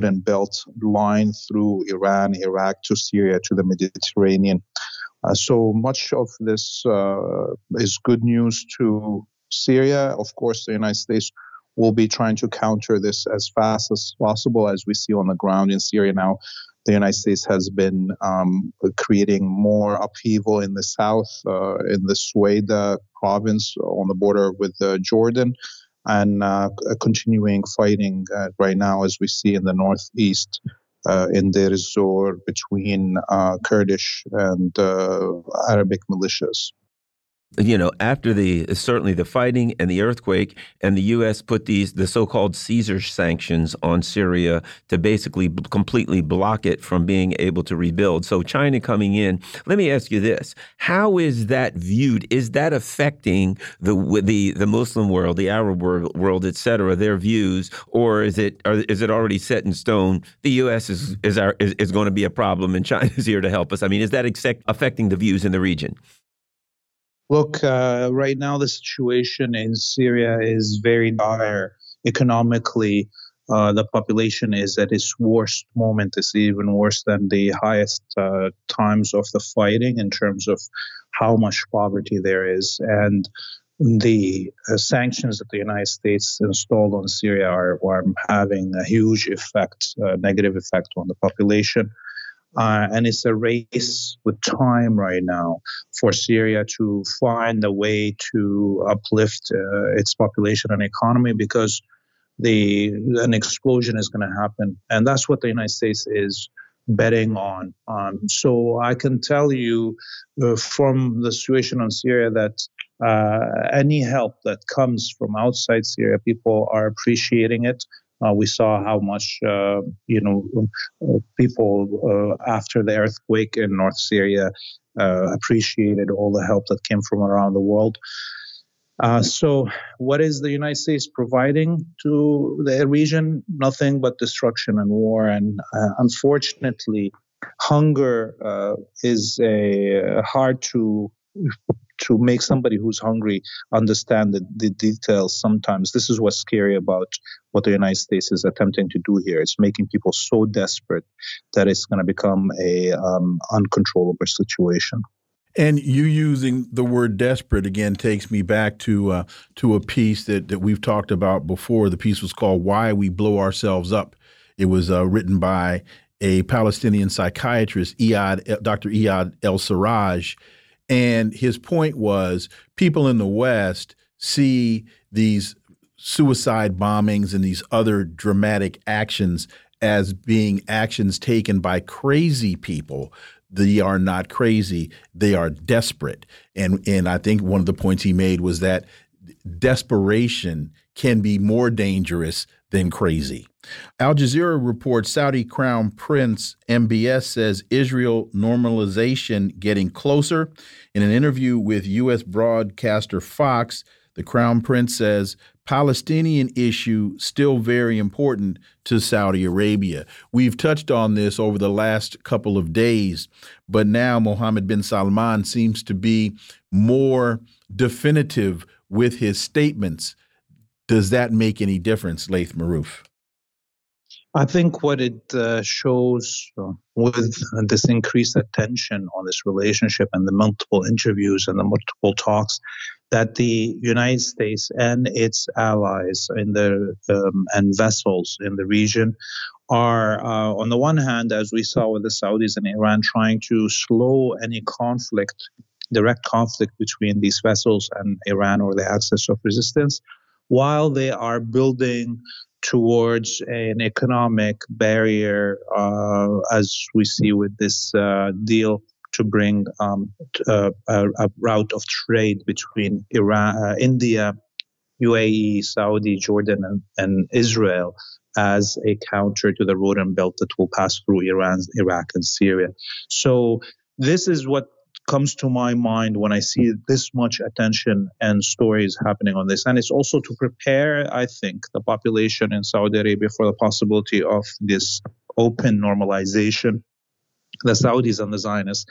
and belt line through Iran, Iraq to Syria to the Mediterranean. Uh, so much of this uh, is good news to Syria. Of course, the United States will be trying to counter this as fast as possible, as we see on the ground in Syria now. The United States has been um, creating more upheaval in the south, uh, in the Sueda province on the border with uh, Jordan, and uh, continuing fighting uh, right now, as we see in the northeast. Uh, in Deir Zor between uh, Kurdish and Arabic militias you know, after the certainly the fighting and the earthquake, and the U.S. put these the so-called Caesar sanctions on Syria to basically completely block it from being able to rebuild. So China coming in. Let me ask you this: How is that viewed? Is that affecting the the the Muslim world, the Arab world, world their views, or is it or is it already set in stone? The U.S. is is our is, is going to be a problem, and China's here to help us. I mean, is that affecting the views in the region? Look, uh, right now the situation in Syria is very dire economically. Uh, the population is at its worst moment. It's even worse than the highest uh, times of the fighting in terms of how much poverty there is. And the uh, sanctions that the United States installed on Syria are, are having a huge effect, uh, negative effect on the population. Uh, and it's a race with time right now for Syria to find a way to uplift uh, its population and economy because the an explosion is going to happen, and that's what the United States is betting on. Um, so I can tell you uh, from the situation on Syria that uh, any help that comes from outside Syria, people are appreciating it. Uh, we saw how much, uh, you know, uh, people uh, after the earthquake in North Syria uh, appreciated all the help that came from around the world. Uh, so, what is the United States providing to the region? Nothing but destruction and war. And unfortunately, hunger is a, hard to to make somebody who's hungry understand the, the details sometimes this is what's scary about what the united states is attempting to do here it's making people so desperate that it's going to become a um, uncontrollable situation and you using the word desperate again takes me back to uh, to a piece that, that we've talked about before. The piece was called "Why We Blow Ourselves Up." It was uh, written by a Palestinian psychiatrist, Iyad, Dr. Iyad El Sarraj, and his point was people in the West see these suicide bombings and these other dramatic actions as being actions taken by crazy people. They are not crazy, they are desperate. And and I think one of the points he made was that desperation can be more dangerous than crazy. Al Jazeera reports Saudi Crown Prince MBS says Israel normalization getting closer. In an interview with U.S. broadcaster Fox, the Crown Prince says Palestinian issue still very important to Saudi Arabia. We've touched on this over the last couple of days, but now Mohammed bin Salman seems to be more definitive with his statements. Does that make any difference, Laith Marouf? I think what it uh, shows uh, with this increased attention on this relationship and the multiple interviews and the multiple talks that the United States and its allies in the um, and vessels in the region are, uh, on the one hand, as we saw with the Saudis and Iran, trying to slow any conflict, direct conflict between these vessels and Iran or the axis of resistance, while they are building towards an economic barrier, uh, as we see with this uh, deal to bring um, uh, a, a, route of trade between Iran, uh, India, UAE, Saudi, Jordan, and, and, Israel as a counter to the road and belt that will pass through Iran, Iraq, and Syria. So this is what comes to my mind when I see this much attention and stories happening on this. And it's also to prepare, I think, the population in Saudi Arabia for the possibility of this open normalization the Saudis and the Zionists.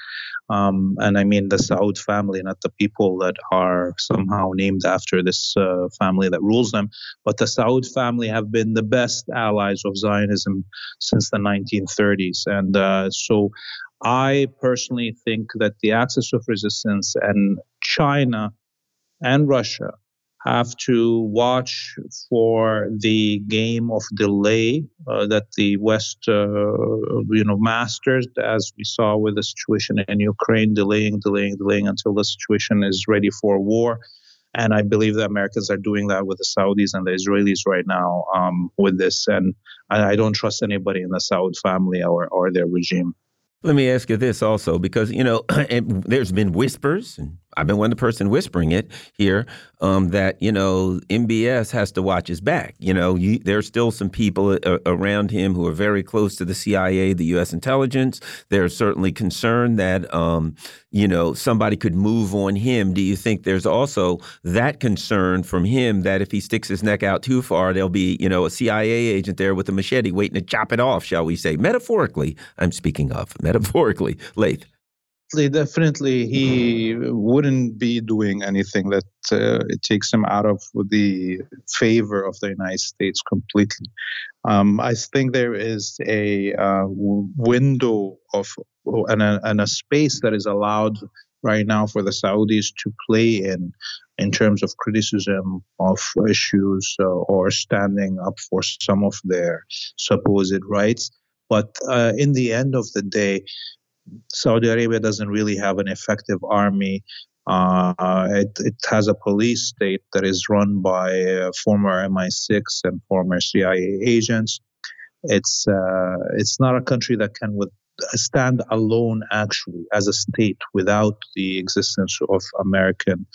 Um, and I mean the Saud family, not the people that are somehow named after this uh, family that rules them. But the Saud family have been the best allies of Zionism since the 1930s. And uh, so I personally think that the axis of resistance and China and Russia have to watch for the game of delay uh, that the West, uh, you know, masters, as we saw with the situation in Ukraine, delaying, delaying, delaying until the situation is ready for war. And I believe the Americans are doing that with the Saudis and the Israelis right now um, with this. And I, I, don't trust anybody in the Saud family or, or their regime. Let me ask you this also, because you know, there's been whispers, and I've been one of the person whispering it here um, that you know MBS has to watch his back. You know, you, there's still some people uh, around him who are very close to the CIA, the U.S. intelligence. They're certainly concerned that um, you know somebody could move on him. Do you think there's also that concern from him that if he sticks his neck out too far, there'll be you know a CIA agent there with a machete waiting to chop it off? Shall we say metaphorically? I'm speaking of metaphorically, Laith definitely he wouldn't be doing anything that uh, it takes him out of the favor of the United States completely. Um, I think there is a uh, window of and a, and a space that is allowed right now for the Saudis to play in in terms of criticism of issues uh, or standing up for some of their supposed rights. But uh, in the end of the day, Saudi Arabia doesn't really have an effective army. Uh, it, it, has a police state that is run by uh, former MI6 and former CIA agents. It's uh, it's not a country that can with, stand alone actually as a state without the existence of American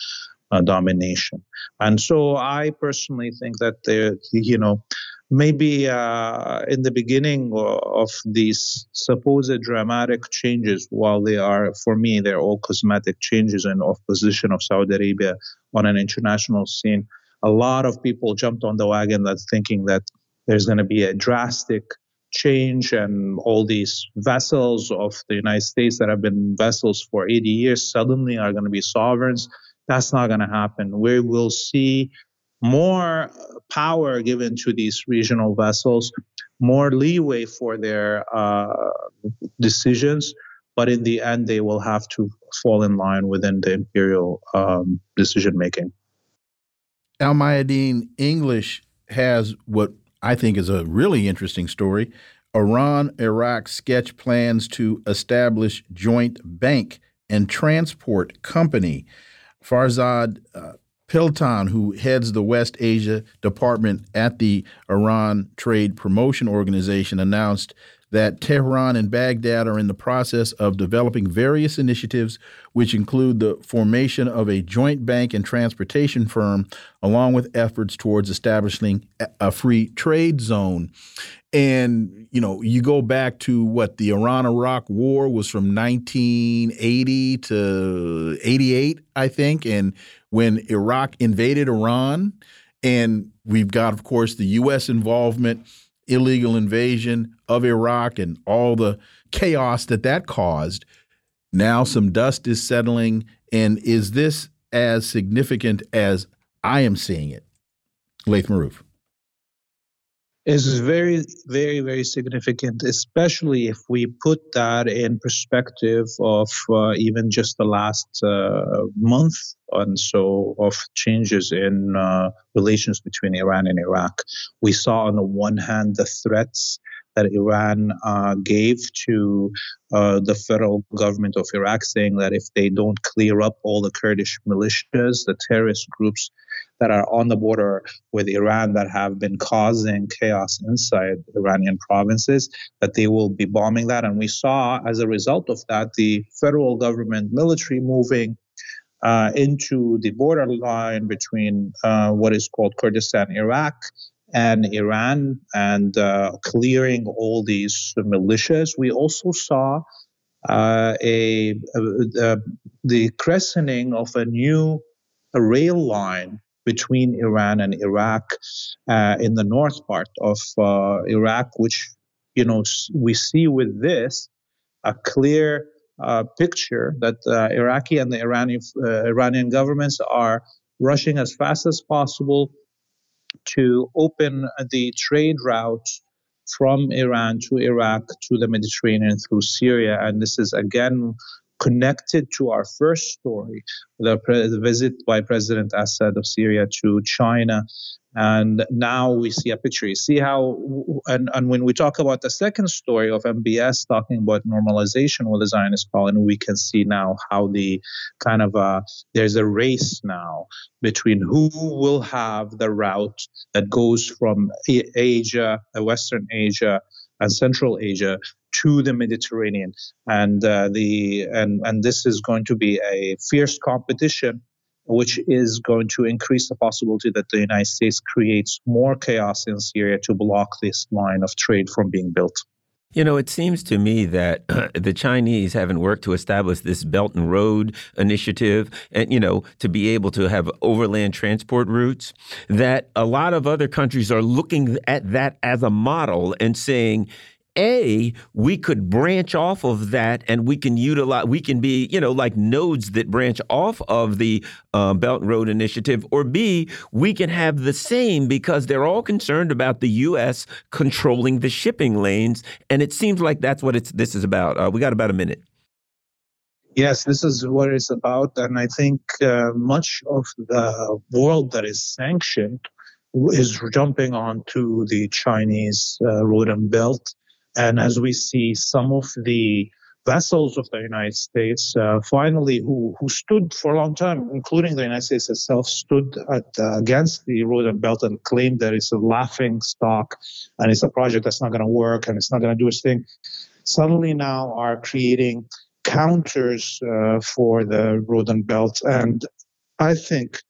uh, domination. And so I personally think that there, you know, maybe uh, in the beginning of these supposed dramatic changes, while they are, for me, they're all cosmetic changes in of position of Saudi Arabia on an international scene, a lot of people jumped on the wagon that's thinking that there's going to be a drastic change and all these vessels of the United States that have been vessels for 80 years suddenly are going to be sovereigns. That's not going to happen. We will see more power given to these regional vessels, more leeway for their uh, decisions, but in the end, they will have to fall in line within the imperial um, decision making. Al Mayadeen English has what I think is a really interesting story. Iran Iraq sketch plans to establish joint bank and transport company. Farzad uh, Piltan, who heads the West Asia department at the Iran Trade Promotion Organization, announced that Tehran and Baghdad are in the process of developing various initiatives, which include the formation of a joint bank and transportation firm, along with efforts towards establishing a free trade zone. And, you know, you go back to what the Iran Iraq War was from 1980 to 88, I think. And when Iraq invaded Iran, and we've got, of course, the U.S. involvement, illegal invasion of Iraq, and all the chaos that that caused. Now some dust is settling. And is this as significant as I am seeing it? Laith Marouf is very, very, very significant, especially if we put that in perspective of uh, even just the last uh, month and so of changes in uh, relations between Iran and Iraq. We saw on the one hand the threats that Iran uh, gave to uh, the federal government of Iraq, saying that if they don't clear up all the Kurdish militias, the terrorist groups that are on the border with Iran that have been causing chaos inside Iranian provinces, that they will be bombing that. And we saw as a result of that the federal government military moving uh, into the borderline between uh, what is called Kurdistan, Iraq, and Iran, and uh, clearing all these militias. We also saw uh, a, a, a, the crescenting of a new rail line between Iran and Iraq uh, in the north part of uh, Iraq, which you know we see with this a clear uh, picture that uh, Iraqi and the Iranian Iranian governments are rushing as fast as possible to open the trade route from Iran to Iraq to the Mediterranean through Syria. And this is again connected to our first story, the, pre- the visit by President Assad of Syria to China and now we see a picture. You see how, and, and when we talk about the second story of MBS talking about normalization with the Zionist colony, we can see now how the kind of a, there's a race now between who will have the route that goes from Asia, uh, Western Asia, and Central Asia to the Mediterranean, and uh, the and and this is going to be a fierce competition which is going to increase the possibility that the United States creates more chaos in Syria to block this line of trade from being built. You know, it seems to me that uh, the Chinese haven't worked to establish this Belt and Road initiative and, you know, to be able to have overland transport routes, that a lot of other countries are looking at that as a model and saying, a, we could branch off of that and we can utilize, we can be, you know, like nodes that branch off of the uh, Belt and Road Initiative. Or B, we can have the same because they're all concerned about the U.S. controlling the shipping lanes. And it seems like that's what it's, this is about. Uh, we got about a minute. Yes, this is what it's about. And I think uh, much of the world that is sanctioned is jumping onto the Chinese uh, road and belt and as we see some of the vessels of the United States, uh, finally, who, who stood for a long time, including the United States itself, stood at, uh, against the road and belt and claimed that it's a laughing stock and it's a project that's not going to work and it's not going to do its thing, suddenly now are creating counters uh, for the road and belt. And I think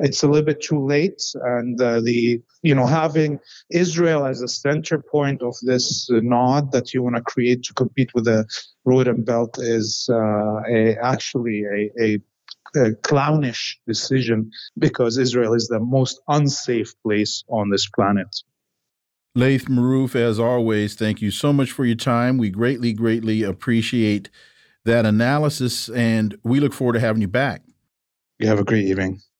it's a little bit too late. And uh, the you know having Israel as a center point of this uh, nod that you want to create to compete with the road and belt is uh, a, actually a, a, a, clownish decision because Israel is the most unsafe place on this planet. Laith Marouf, as always, thank you so much for your time. We greatly, greatly appreciate that analysis, and we look forward to having you back. You have a great evening.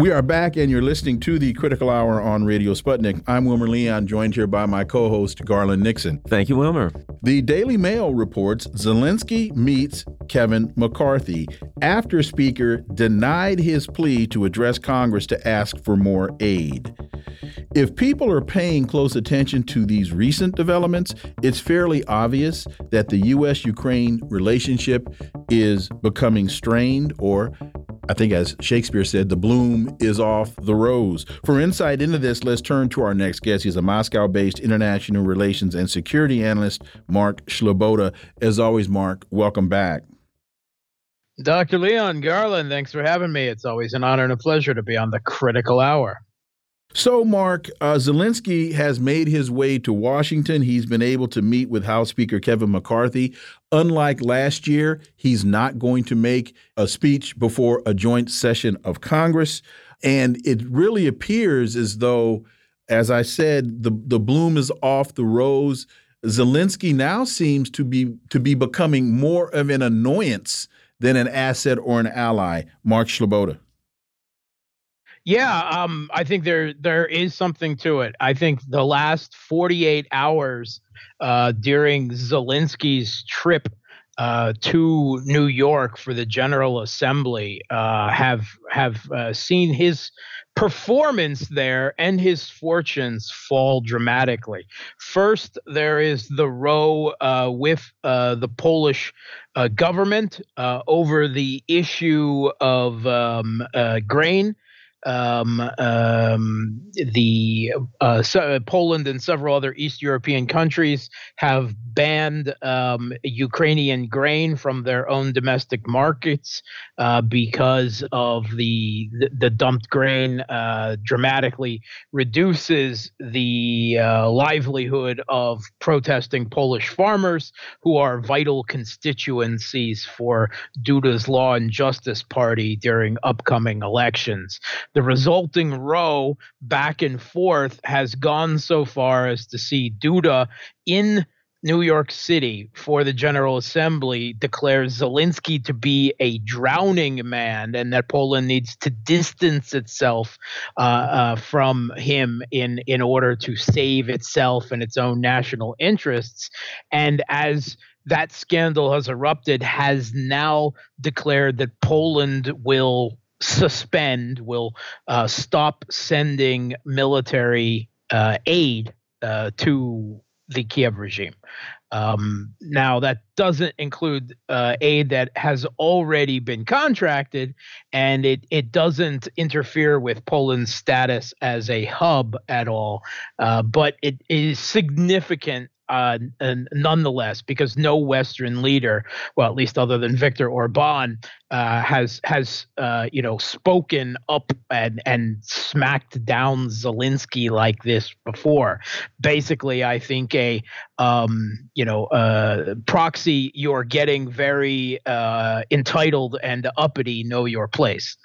We are back, and you're listening to the Critical Hour on Radio Sputnik. I'm Wilmer Leon, joined here by my co host, Garland Nixon. Thank you, Wilmer. The Daily Mail reports Zelensky meets Kevin McCarthy after Speaker denied his plea to address Congress to ask for more aid. If people are paying close attention to these recent developments, it's fairly obvious that the U.S. Ukraine relationship is becoming strained or I think, as Shakespeare said, the bloom is off the rose. For insight into this, let's turn to our next guest. He's a Moscow based international relations and security analyst, Mark Sleboda. As always, Mark, welcome back. Dr. Leon Garland, thanks for having me. It's always an honor and a pleasure to be on the critical hour. So, Mark, uh, Zelensky has made his way to Washington. He's been able to meet with House Speaker Kevin McCarthy. Unlike last year, he's not going to make a speech before a joint session of Congress. And it really appears as though, as I said, the, the bloom is off the rose. Zelensky now seems to be to be becoming more of an annoyance than an asset or an ally. Mark Sleboda. Yeah, um, I think there there is something to it. I think the last 48 hours uh, during Zelensky's trip uh, to New York for the General Assembly uh, have have uh, seen his performance there and his fortunes fall dramatically. First, there is the row uh, with uh, the Polish government over the issue of um, grain um, um, the uh, so Poland and several other East European countries have banned um, Ukrainian grain from their own domestic markets uh, because of the, the, the dumped grain uh, dramatically reduces the uh, livelihood of protesting Polish farmers who are vital constituencies for Duda's Law and Justice Party during upcoming elections. The resulting row back and forth has gone so far as to see Duda in New York City for the General Assembly declares Zelensky to be a drowning man and that Poland needs to distance itself uh, uh, from him in, in order to save itself and its own national interests. And as that scandal has erupted, has now declared that Poland will suspend, will uh, stop sending military uh, aid uh, to the Kiev regime. Um, now, that doesn't include uh, aid that has already been contracted, and it, it doesn't interfere with Poland's status as a hub at all, uh, but it is significant uh, nonetheless, because no Western leader, well, at least other than Viktor Orban, uh, has has uh, you know spoken up and and smacked down Zelensky like this before. Basically, I think a um, you know uh, proxy you're getting very uh, entitled and uppity. Know your place.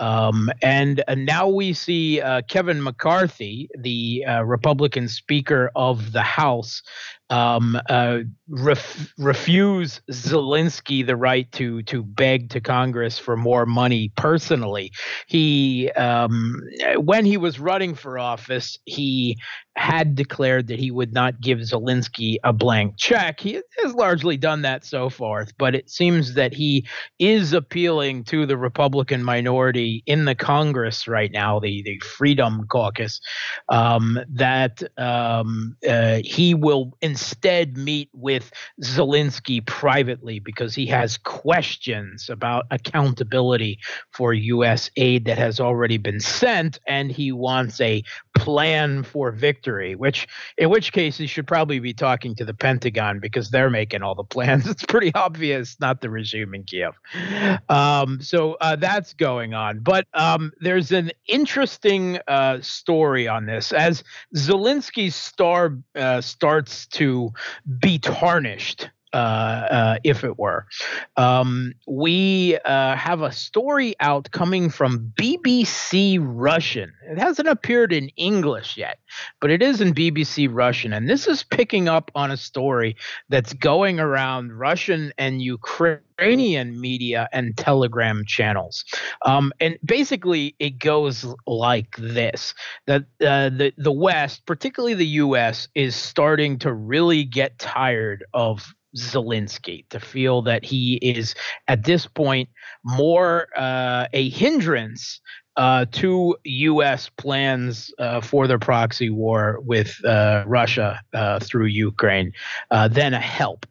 Um, and uh, now we see uh, Kevin McCarthy, the uh, Republican Speaker of the House, um, uh, ref- refuse Zelensky the right to to beg to Congress for more money personally. He, um, when he was running for office, he had declared that he would not give Zelensky a blank check. He has largely done that so far, but it seems that he is appealing to the Republican minority in the Congress right now, the, the Freedom Caucus, um, that um, uh, he will instead meet with Zelensky privately because he has questions about accountability for U.S. aid that has already been sent, and he wants a plan for victory, which in which case he should probably be talking to the Pentagon because they're making all the plans. It's pretty obvious, not the regime in Kiev. Um, so uh, that's going on. But um, there's an interesting uh, story on this as Zelensky's star uh, starts to be tarnished uh, uh, if it were. Um, we uh, have a story out coming from BBC Russian. It hasn't appeared in English yet, but it is in BBC Russian. And this is picking up on a story that's going around Russian and Ukrainian media and telegram channels. Um, and basically, it goes like this that uh, the, the West, particularly the US, is starting to really get tired of Zelensky to feel that he is at this point more uh, a hindrance uh, to U.S. plans uh, for the proxy war with uh, Russia uh, through Ukraine uh, than a help.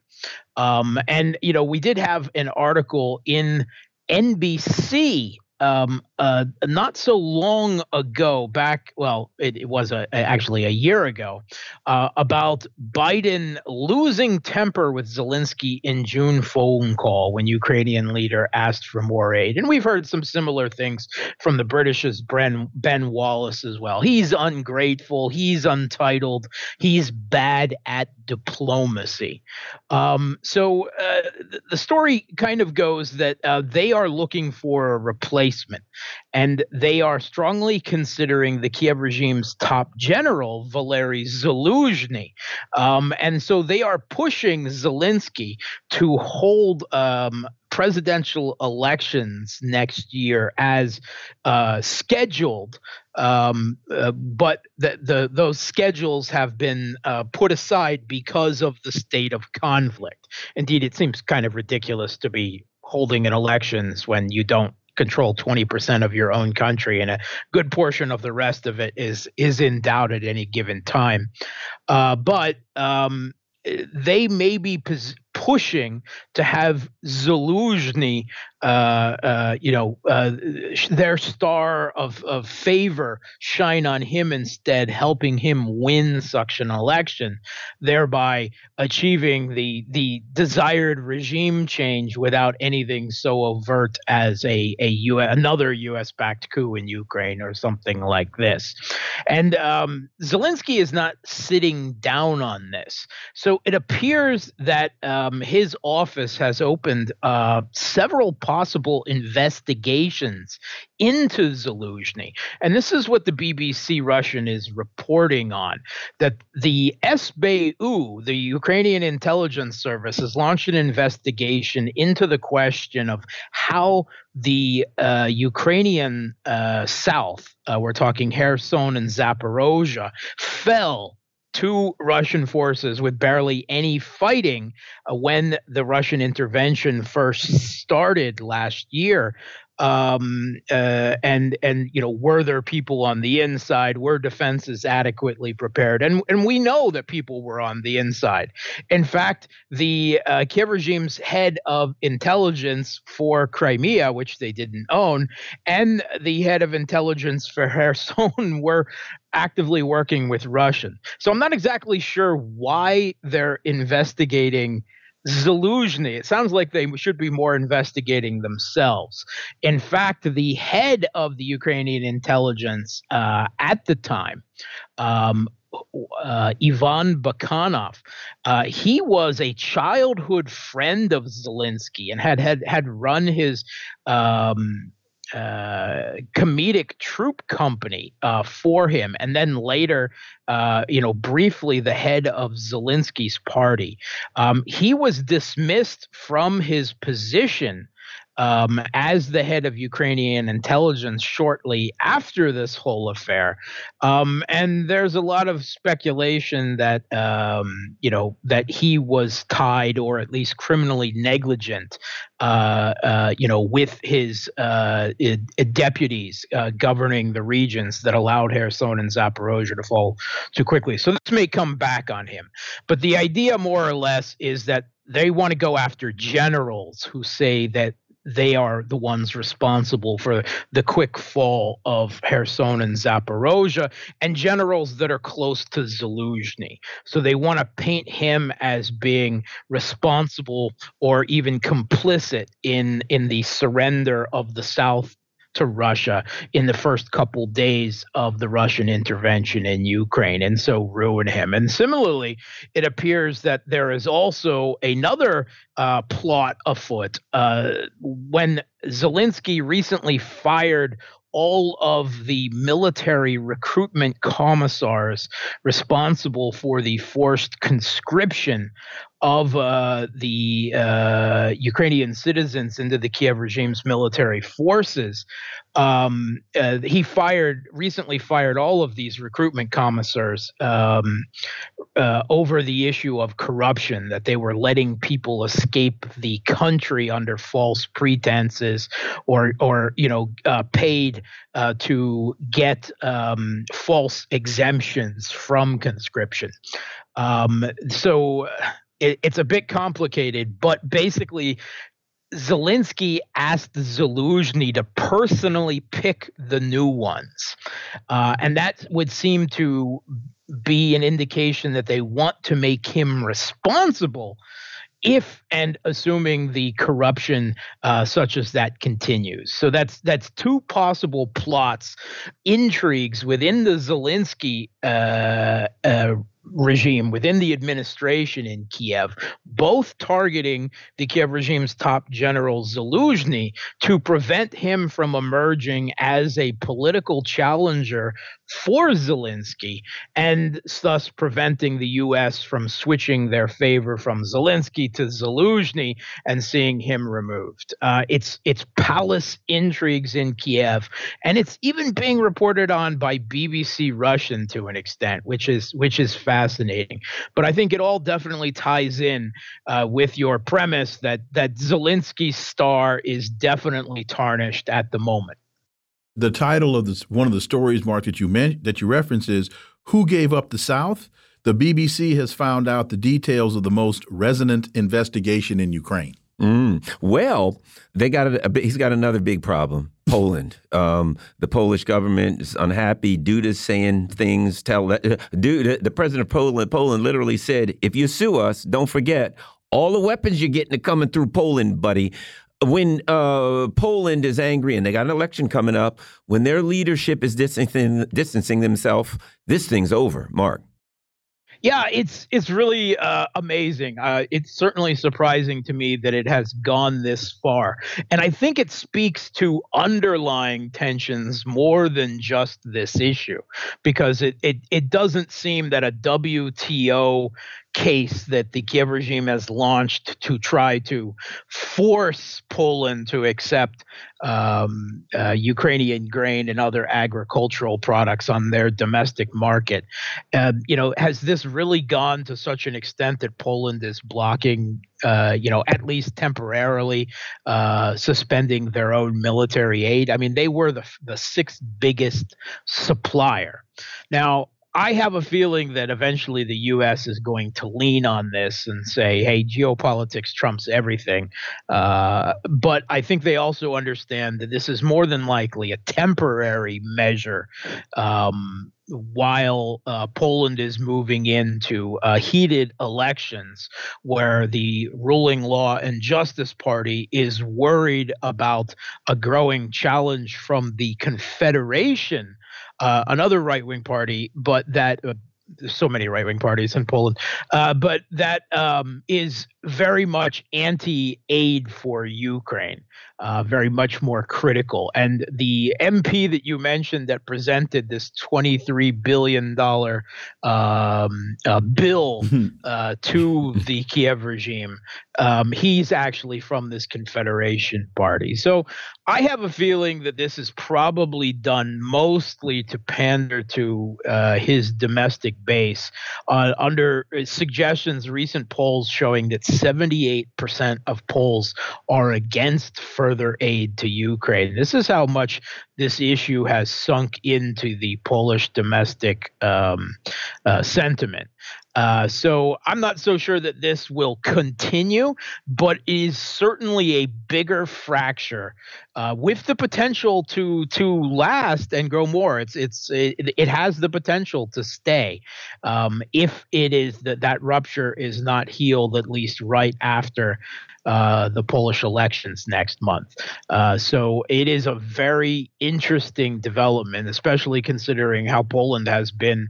Um, and you know, we did have an article in NBC um, uh, not so long ago, back well, it, it was a, actually a year ago, uh, about Biden losing temper with Zelensky in June phone call when Ukrainian leader asked for more aid, and we've heard some similar things from the British's Ben Ben Wallace as well. He's ungrateful, he's untitled, he's bad at diplomacy. Um, so uh, the story kind of goes that uh, they are looking for a replacement, and they are strongly considering the Kiev regime's top general, Valery Zaluzhny. Um, and so they are pushing Zelensky to hold um, presidential elections next year as uh, scheduled, um, uh, but the, the, those schedules have been uh, put aside because of the state of conflict. Indeed, it seems kind of ridiculous to be holding an elections when you don't control 20% of your own country and a good portion of the rest of it is is in doubt at any given time. Uh, but um, they may be pos- pushing to have Zaluzhny, uh, uh, you know, uh, their star of, of favor shine on him instead, helping him win such an election, thereby achieving the the desired regime change without anything so overt as a a U- another U.S. backed coup in Ukraine or something like this. And um, Zelensky is not sitting down on this, so it appears that. Um, his office has opened uh, several possible investigations into Zaluzhny. And this is what the BBC Russian is reporting on that the SBU, the Ukrainian intelligence service, has launched an investigation into the question of how the uh, Ukrainian uh, south, uh, we're talking Kherson and Zaporozhia, fell to Russian forces with barely any fighting uh, when the Russian intervention first started last year um, uh, and and you know were there people on the inside? Were defenses adequately prepared? And and we know that people were on the inside. In fact the uh, kiev regime's head of intelligence for crimea which they didn't own and the head of intelligence for kherson were actively working with russian so i'm not exactly sure why they're investigating Zaluzhny. It sounds like they should be more investigating themselves. In fact, the head of the Ukrainian intelligence uh, at the time, um, uh, Ivan Bakanov, uh, he was a childhood friend of Zelensky and had had had run his um, uh, comedic troupe company uh, for him, and then later, uh, you know, briefly the head of Zelensky's party. Um, he was dismissed from his position um, as the head of Ukrainian intelligence shortly after this whole affair. Um, and there's a lot of speculation that um, you know that he was tied or at least criminally negligent, uh, uh, you know, with his uh, deputies uh, governing the regions that allowed Kherson and Zaporozhye to fall too quickly. So this may come back on him, but the idea more or less is that they want to go after generals who say that they are the ones responsible for the quick fall of Kherson and Zaporozhia and generals that are close to Zaluzhny. So they want to paint him as being responsible or even complicit in in the surrender of the South to Russia in the first couple days of the Russian intervention in Ukraine and so ruin him. And similarly, it appears that there is also another uh, plot afoot. Uh, when Zelensky recently fired all of the military recruitment commissars responsible for the forced conscription of uh, the uh, Ukrainian citizens into the Kiev regime's military forces. Um, uh, he fired recently fired all of these recruitment commissars um, uh, over the issue of corruption that they were letting people escape the country under false pretenses or or you know uh, paid uh, to get um, false exemptions from conscription. Um, so it, it's a bit complicated, but basically, Zelensky asked Zaluzhny to personally pick the new ones. Uh, and that would seem to be an indication that they want to make him responsible if and assuming the corruption uh, such as that continues. So that's that's two possible plots, intrigues within the Zelensky uh, uh, regime within the administration in Kiev, both targeting the Kiev regime's top general Zaluzhny to prevent him from emerging as a political challenger for Zelensky, and thus preventing the U.S. from switching their favor from Zelensky to Zaluzhny and seeing him removed. Uh, it's it's palace intrigues in Kiev, and it's even being reported on by BBC Russian to an extent, which is which is fascinating. But I think it all definitely ties in uh, with your premise that that Zelensky's star is definitely tarnished at the moment the title of this one of the stories, Mark, that you meant that you reference is "Who Gave Up the South." the BBC has found out the details of the most resonant investigation in Ukraine. Mm. Well, they got a, a, he's got another big problem. Poland. Um, the Polish government is unhappy. Duda's saying things. Tell Duda, the president of Poland. Poland literally said, "If you sue us, don't forget all the weapons you're getting are coming through Poland, buddy." When uh, Poland is angry and they got an election coming up, when their leadership is distancing, distancing themselves, this thing's over. Mark. Yeah, it's it's really uh, amazing. Uh, it's certainly surprising to me that it has gone this far, and I think it speaks to underlying tensions more than just this issue, because it it it doesn't seem that a WTO case that the Kiev regime has launched to try to force Poland to accept um, uh, Ukrainian grain and other agricultural products on their domestic market. Um, you know, has this really gone to such an extent that Poland is blocking, uh, you know, at least temporarily uh, suspending their own military aid? I mean, they were the the sixth biggest supplier. Now, I have a feeling that eventually the U.S. is going to lean on this and say, "Hey, geopolitics trumps everything." Uh, but I think they also understand that this is more than likely a temporary measure. Um, while uh, Poland is moving into uh, heated elections where the ruling law and justice party is worried about a growing challenge from the confederation uh, another right wing party, but that uh, there's so many right wing parties in Poland, uh, but that um, is very much anti aid for Ukraine, uh, very much more critical. And the MP that you mentioned that presented this $23 billion um, uh, bill uh, to the Kiev regime, um, he's actually from this Confederation party. So I have a feeling that this is probably done mostly to pander to uh, his domestic base uh, under suggestions, recent polls showing that 78% of Poles are against further aid to Ukraine. This is how much this issue has sunk into the Polish domestic um, uh, sentiment. Uh, so I'm not so sure that this will continue, but is certainly a bigger fracture uh, with the potential to to last and grow more. It's it's it, it has the potential to stay um, if it is that that rupture is not healed at least right after uh, the Polish elections next month. Uh, so it is a very interesting development, especially considering how Poland has been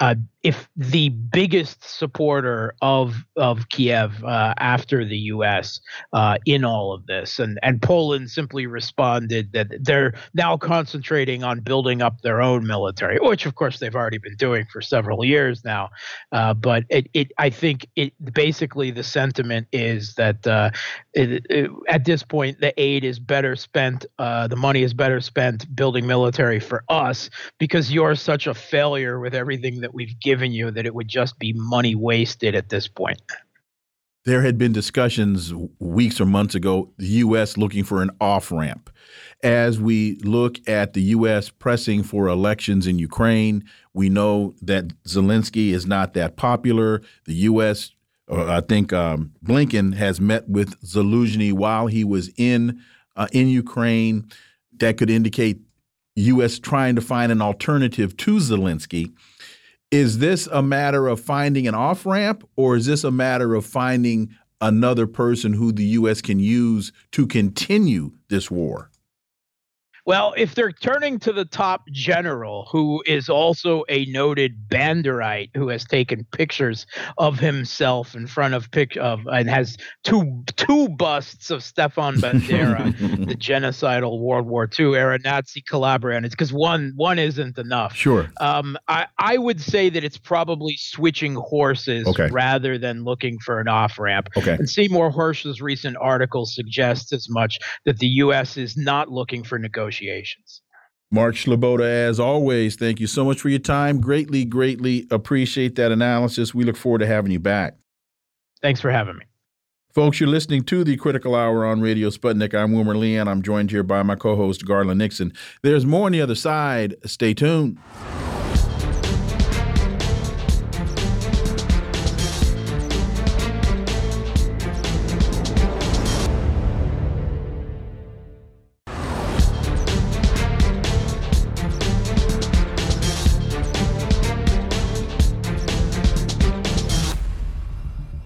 uh, if the biggest supporter of of Kiev uh, after the U.S. Uh, in all of this, and and Poland simply responded that they're now concentrating on building up their own military, which of course they've already been doing for several years now. Uh, but it, it I think it basically the sentiment is that uh, it, it, at this point the aid is better spent, uh, the money is better spent building military for us because you're such a failure with everything that we've given you that it would just be money wasted at this point. There had been discussions weeks or months ago, the U.S. looking for an off ramp. As we look at the U.S. pressing for elections in Ukraine, we know that Zelensky is not that popular. The U.S., I think um, Blinken has met with Zelensky while he was in uh, in Ukraine. That could indicate U.S. trying to find an alternative to Zelensky. Is this a matter of finding an off ramp, or is this a matter of finding another person who the U.S. can use to continue this war? Well, if they're turning to the top general, who is also a noted Banderite, who has taken pictures of himself in front of pic of and has two two busts of Stefan Bandera, the genocidal World War II era Nazi collaborator. It's because one one isn't enough. Sure. Um, I I would say that it's probably switching horses okay. rather than looking for an off ramp. Okay. And Seymour Hersh's recent article suggests as much that the U.S. is not looking for negotiations negotiations. Mark Sleboda, as always, thank you so much for your time. Greatly, greatly appreciate that analysis. We look forward to having you back. Thanks for having me. Folks, you're listening to the Critical Hour on Radio Sputnik. I'm Wilmer Lee, and I'm joined here by my co host, Garland Nixon. There's more on the other side. Stay tuned.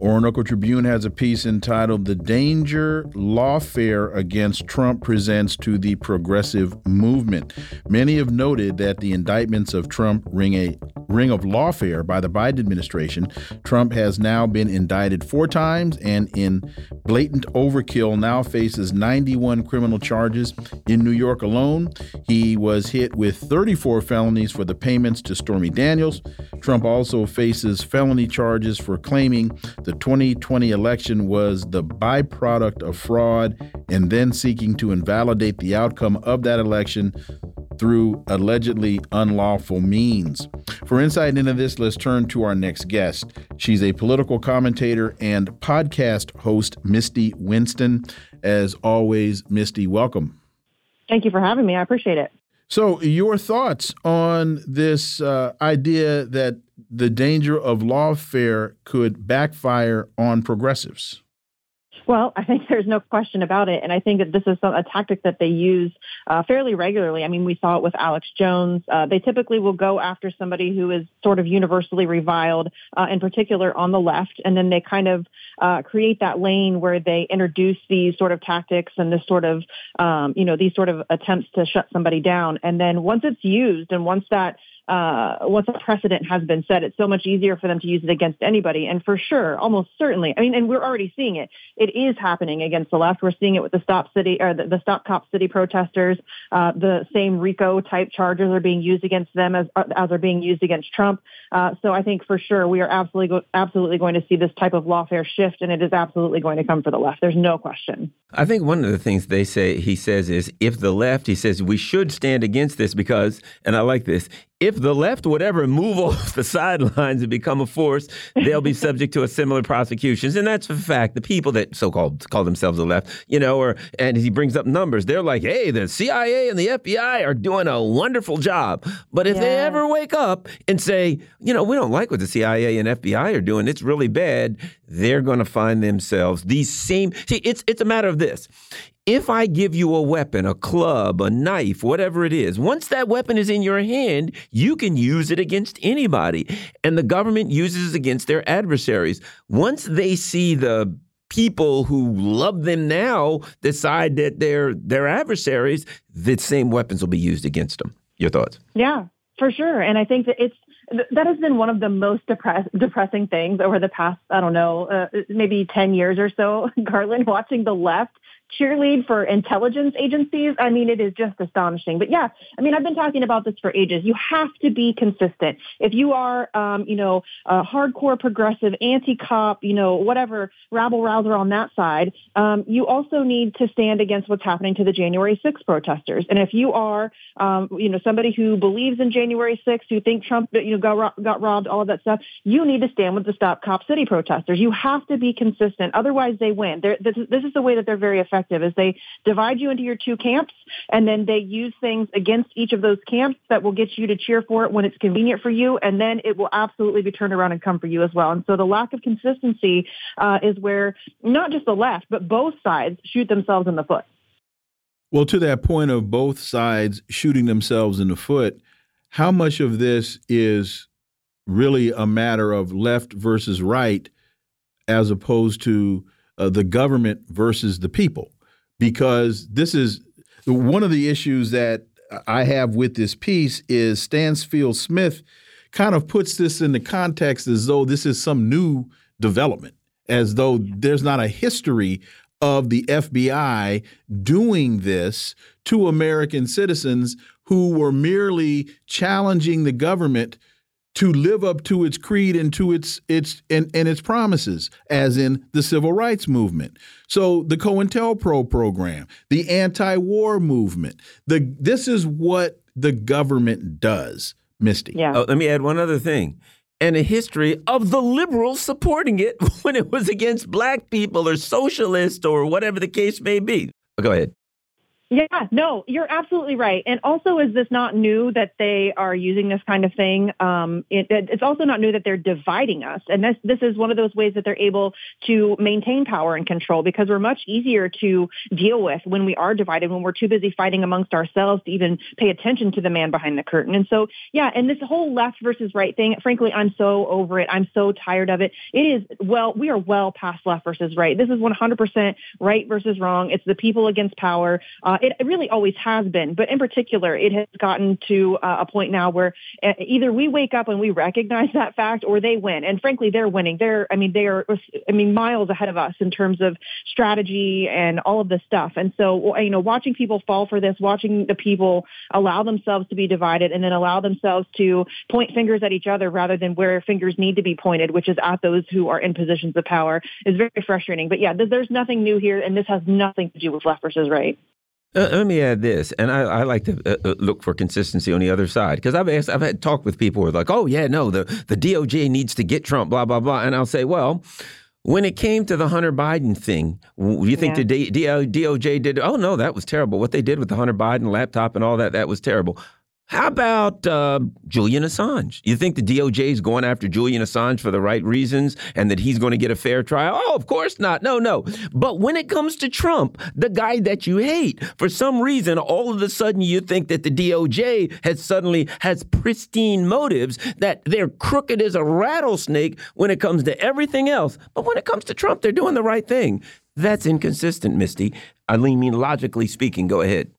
Orinoco Tribune has a piece entitled The Danger Lawfare Against Trump Presents to the Progressive Movement. Many have noted that the indictments of Trump ring a ring of lawfare by the Biden administration. Trump has now been indicted four times and in blatant overkill now faces 91 criminal charges in New York alone. He was hit with 34 felonies for the payments to Stormy Daniels. Trump also faces felony charges for claiming the 2020 election was the byproduct of fraud and then seeking to invalidate the outcome of that election through allegedly unlawful means. For insight into this, let's turn to our next guest. She's a political commentator and podcast host, Misty Winston. As always, Misty, welcome. Thank you for having me. I appreciate it. So, your thoughts on this uh, idea that the danger of lawfare could backfire on progressives? Well, I think there's no question about it. And I think that this is a tactic that they use uh, fairly regularly. I mean, we saw it with Alex Jones. Uh, they typically will go after somebody who is sort of universally reviled, uh, in particular on the left. And then they kind of uh, create that lane where they introduce these sort of tactics and this sort of, um, you know, these sort of attempts to shut somebody down. And then once it's used and once that uh, once a precedent has been set, it's so much easier for them to use it against anybody. And for sure, almost certainly, I mean, and we're already seeing it. It is happening against the left. We're seeing it with the Stop City or the, the Stop Cop City protesters. Uh, the same RICO type charges are being used against them as as are being used against Trump. Uh, so I think for sure we are absolutely go- absolutely going to see this type of lawfare shift, and it is absolutely going to come for the left. There's no question. I think one of the things they say he says is if the left, he says we should stand against this because, and I like this, if the left would ever move off the sidelines and become a force, they'll be subject to a similar prosecutions. And that's a fact. The people that so-called call themselves the left, you know, or and he brings up numbers, they're like, hey, the CIA and the FBI are doing a wonderful job. But if yeah. they ever wake up and say, you know, we don't like what the CIA and FBI are doing, it's really bad, they're going to find themselves these same see, it's it's a matter of this if I give you a weapon, a club, a knife, whatever it is, once that weapon is in your hand, you can use it against anybody. And the government uses it against their adversaries. Once they see the people who love them now decide that they're their adversaries, the same weapons will be used against them. Your thoughts? Yeah, for sure. And I think that it's that has been one of the most depress- depressing things over the past, I don't know, uh, maybe 10 years or so, Garland, watching the left cheerlead for intelligence agencies. I mean, it is just astonishing. But yeah, I mean, I've been talking about this for ages. You have to be consistent. If you are, um, you know, a hardcore progressive, anti-cop, you know, whatever rabble rouser on that side, um, you also need to stand against what's happening to the January 6th protesters. And if you are, um, you know, somebody who believes in January 6th, who think Trump, you know, got got robbed, all of that stuff, you need to stand with the Stop Cop City protesters. You have to be consistent. Otherwise, they win. This, this is the way that they're very effective effective is they divide you into your two camps and then they use things against each of those camps that will get you to cheer for it when it's convenient for you and then it will absolutely be turned around and come for you as well. And so the lack of consistency uh, is where not just the left but both sides shoot themselves in the foot. Well to that point of both sides shooting themselves in the foot how much of this is really a matter of left versus right as opposed to uh, the government versus the people. Because this is one of the issues that I have with this piece is Stansfield Smith kind of puts this in the context as though this is some new development, as though there's not a history of the FBI doing this to American citizens who were merely challenging the government to live up to its creed and to its its and, and its promises, as in the civil rights movement. So the COINTELPRO program, the anti-war movement, the this is what the government does, Misty. Yeah. Oh, let me add one other thing. And a history of the liberals supporting it when it was against black people or socialists or whatever the case may be. Go ahead. Yeah, no, you're absolutely right. And also, is this not new that they are using this kind of thing? Um, it, it's also not new that they're dividing us. And this, this is one of those ways that they're able to maintain power and control because we're much easier to deal with when we are divided, when we're too busy fighting amongst ourselves to even pay attention to the man behind the curtain. And so, yeah, and this whole left versus right thing, frankly, I'm so over it. I'm so tired of it. It is, well, we are well past left versus right. This is 100% right versus wrong. It's the people against power. Uh, uh, it really always has been, but in particular, it has gotten to uh, a point now where uh, either we wake up and we recognize that fact, or they win. And frankly, they're winning. They're, I mean, they are, I mean, miles ahead of us in terms of strategy and all of this stuff. And so, you know, watching people fall for this, watching the people allow themselves to be divided, and then allow themselves to point fingers at each other rather than where fingers need to be pointed, which is at those who are in positions of power, is very frustrating. But yeah, there's nothing new here, and this has nothing to do with left versus right. Uh, let me add this, and I, I like to uh, uh look for consistency on the other side because I've asked, I've had talk with people who are like, "Oh yeah, no, the the DOJ needs to get Trump," blah blah blah, and I'll say, well. When it came to the Hunter Biden thing, you think yeah. the DOJ did? Oh no, that was terrible. What they did with the Hunter Biden laptop and all that, that was terrible. How about uh, Julian Assange? You think the DOJ is going after Julian Assange for the right reasons and that he's going to get a fair trial? Oh, of course not. No, no. But when it comes to Trump, the guy that you hate, for some reason, all of a sudden you think that the DOJ has suddenly has pristine motives, that they're crooked as a rattlesnake when it comes to everything else. But when it comes to Trump, they're doing the right thing. That's inconsistent, Misty. I mean, logically speaking, go ahead.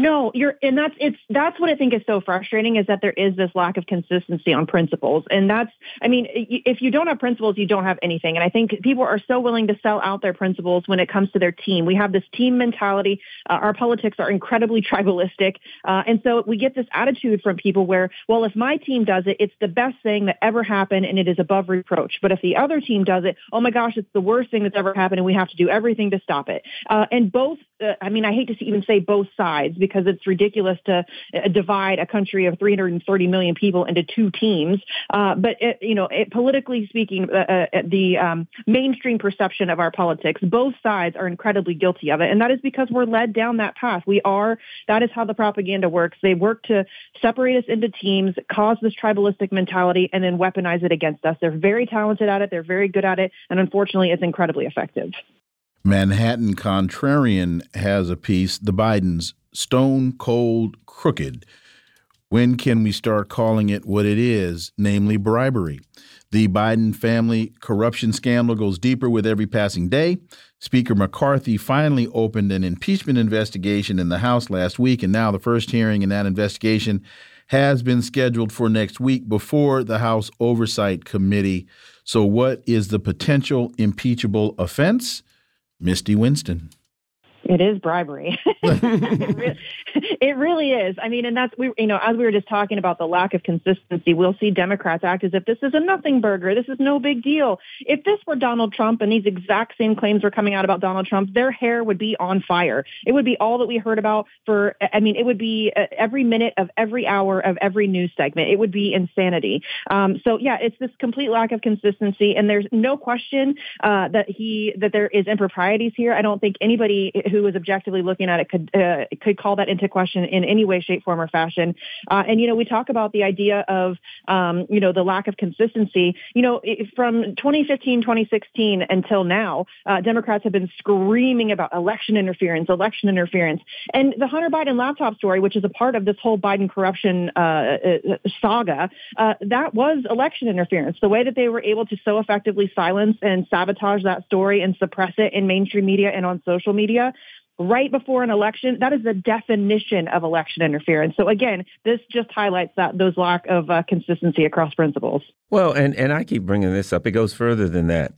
No, you're, and that's it's that's what I think is so frustrating is that there is this lack of consistency on principles, and that's I mean, if you don't have principles, you don't have anything. And I think people are so willing to sell out their principles when it comes to their team. We have this team mentality. Uh, our politics are incredibly tribalistic, uh, and so we get this attitude from people where, well, if my team does it, it's the best thing that ever happened, and it is above reproach. But if the other team does it, oh my gosh, it's the worst thing that's ever happened, and we have to do everything to stop it. Uh, and both, uh, I mean, I hate to even say both sides because it's ridiculous to uh, divide a country of 330 million people into two teams. Uh, but it, you know, it, politically speaking, uh, uh, the um, mainstream perception of our politics, both sides are incredibly guilty of it, and that is because we're led down that path. We are. That is how the propaganda works. They work to separate us into teams, cause this tribalistic mentality, and then weaponize it against us. They're very talented at it. They're very good at it, and unfortunately, it's incredibly effective. Manhattan Contrarian has a piece, The Bidens, Stone Cold Crooked. When can we start calling it what it is, namely bribery? The Biden family corruption scandal goes deeper with every passing day. Speaker McCarthy finally opened an impeachment investigation in the House last week, and now the first hearing in that investigation has been scheduled for next week before the House Oversight Committee. So, what is the potential impeachable offense? Misty Winston. It is bribery. it, really, it, really, is. I mean, and that's we, you know, as we were just talking about the lack of consistency, we'll see Democrats act as if this is a nothing burger. This is no big deal. If this were Donald Trump and these exact same claims were coming out about Donald Trump, their hair would be on fire. It would be all that we heard about for. I mean, it would be uh, every minute of every hour of every news segment. It would be insanity. Um, so yeah, it's this complete lack of consistency, and there's no question uh, that he that there is improprieties here. I don't think anybody who is objectively looking at it could uh, could call that into question in any way, shape, form, or fashion. Uh, and you know, we talk about the idea of um, you know the lack of consistency. You know, from 2015, 2016 until now, uh, Democrats have been screaming about election interference, election interference, and the Hunter Biden laptop story, which is a part of this whole Biden corruption uh, uh, saga, uh, that was election interference. The way that they were able to so effectively silence and sabotage that story and suppress it in mainstream media and on social media right before an election, that is the definition of election interference. So again, this just highlights that those lack of uh, consistency across principles. Well, and and I keep bringing this up. It goes further than that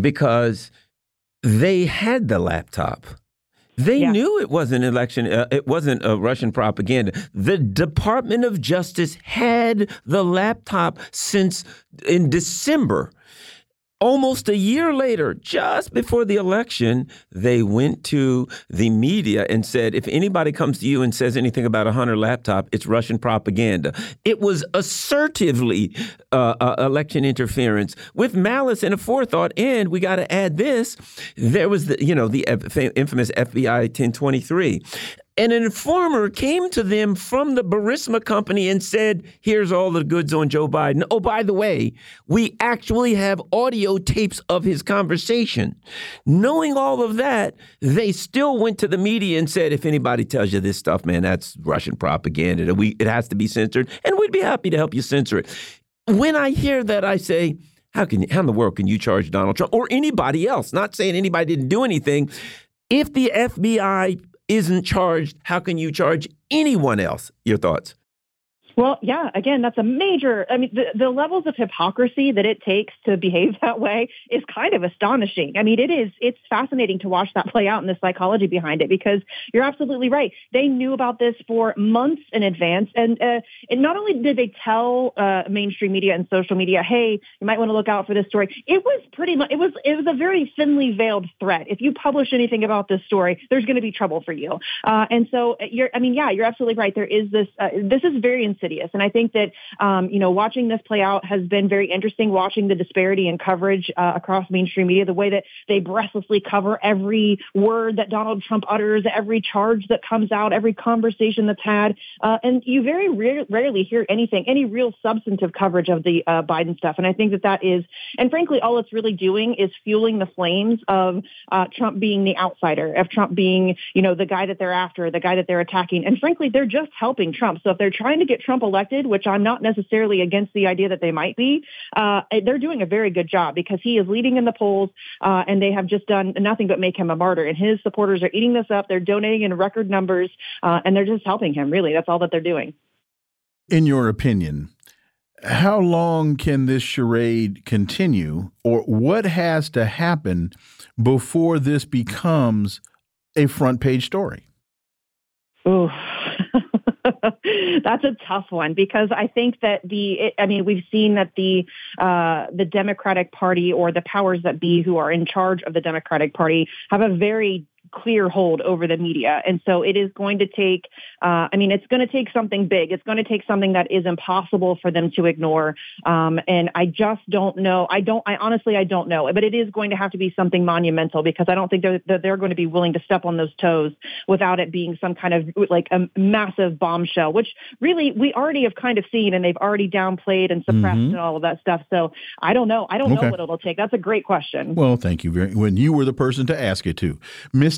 because they had the laptop. They yeah. knew it wasn't election. Uh, it wasn't a Russian propaganda. The Department of Justice had the laptop since in December. Almost a year later, just before the election, they went to the media and said, if anybody comes to you and says anything about a Hunter laptop, it's Russian propaganda. It was assertively uh, uh, election interference with malice and a forethought. And we got to add this: there was the, you know, the infamous FBI 1023 an informer came to them from the Burisma company and said, Here's all the goods on Joe Biden. Oh, by the way, we actually have audio tapes of his conversation. Knowing all of that, they still went to the media and said, If anybody tells you this stuff, man, that's Russian propaganda. We, it has to be censored, and we'd be happy to help you censor it. When I hear that, I say, how can how in the world can you charge Donald Trump or anybody else? Not saying anybody didn't do anything. If the FBI isn't charged, how can you charge anyone else? Your thoughts? Well, yeah, again, that's a major, I mean, the, the levels of hypocrisy that it takes to behave that way is kind of astonishing. I mean, it is, it's fascinating to watch that play out and the psychology behind it because you're absolutely right. They knew about this for months in advance. And, uh, and not only did they tell uh, mainstream media and social media, hey, you might want to look out for this story, it was pretty much, it was, it was a very thinly veiled threat. If you publish anything about this story, there's going to be trouble for you. Uh, and so you're, I mean, yeah, you're absolutely right. There is this, uh, this is very insidious insidious. And I think that, um, you know, watching this play out has been very interesting, watching the disparity in coverage uh, across mainstream media, the way that they breathlessly cover every word that Donald Trump utters, every charge that comes out, every conversation that's had. Uh, and you very rarely hear anything, any real substantive coverage of the uh, Biden stuff. And I think that that is, and frankly, all it's really doing is fueling the flames of uh, Trump being the outsider, of Trump being, you know, the guy that they're after, the guy that they're attacking. And frankly, they're just helping Trump. So if they're trying to get Trump elected, which I'm not necessarily against the idea that they might be, uh, they're doing a very good job because he is leading in the polls, uh, and they have just done nothing but make him a martyr. And his supporters are eating this up. They're donating in record numbers, uh, and they're just helping him. Really, that's all that they're doing. In your opinion, how long can this charade continue, or what has to happen before this becomes a front page story? Oh, That's a tough one because I think that the, I mean, we've seen that the uh, the Democratic Party or the powers that be who are in charge of the Democratic Party have a very clear hold over the media. And so it is going to take, uh, I mean, it's going to take something big. It's going to take something that is impossible for them to ignore. Um, and I just don't know. I don't, I honestly, I don't know, but it is going to have to be something monumental because I don't think they're, they're going to be willing to step on those toes without it being some kind of like a massive bombshell, which really we already have kind of seen and they've already downplayed and suppressed mm-hmm. and all of that stuff. So I don't know. I don't okay. know what it'll take. That's a great question. Well, thank you very, when you were the person to ask it to. Miss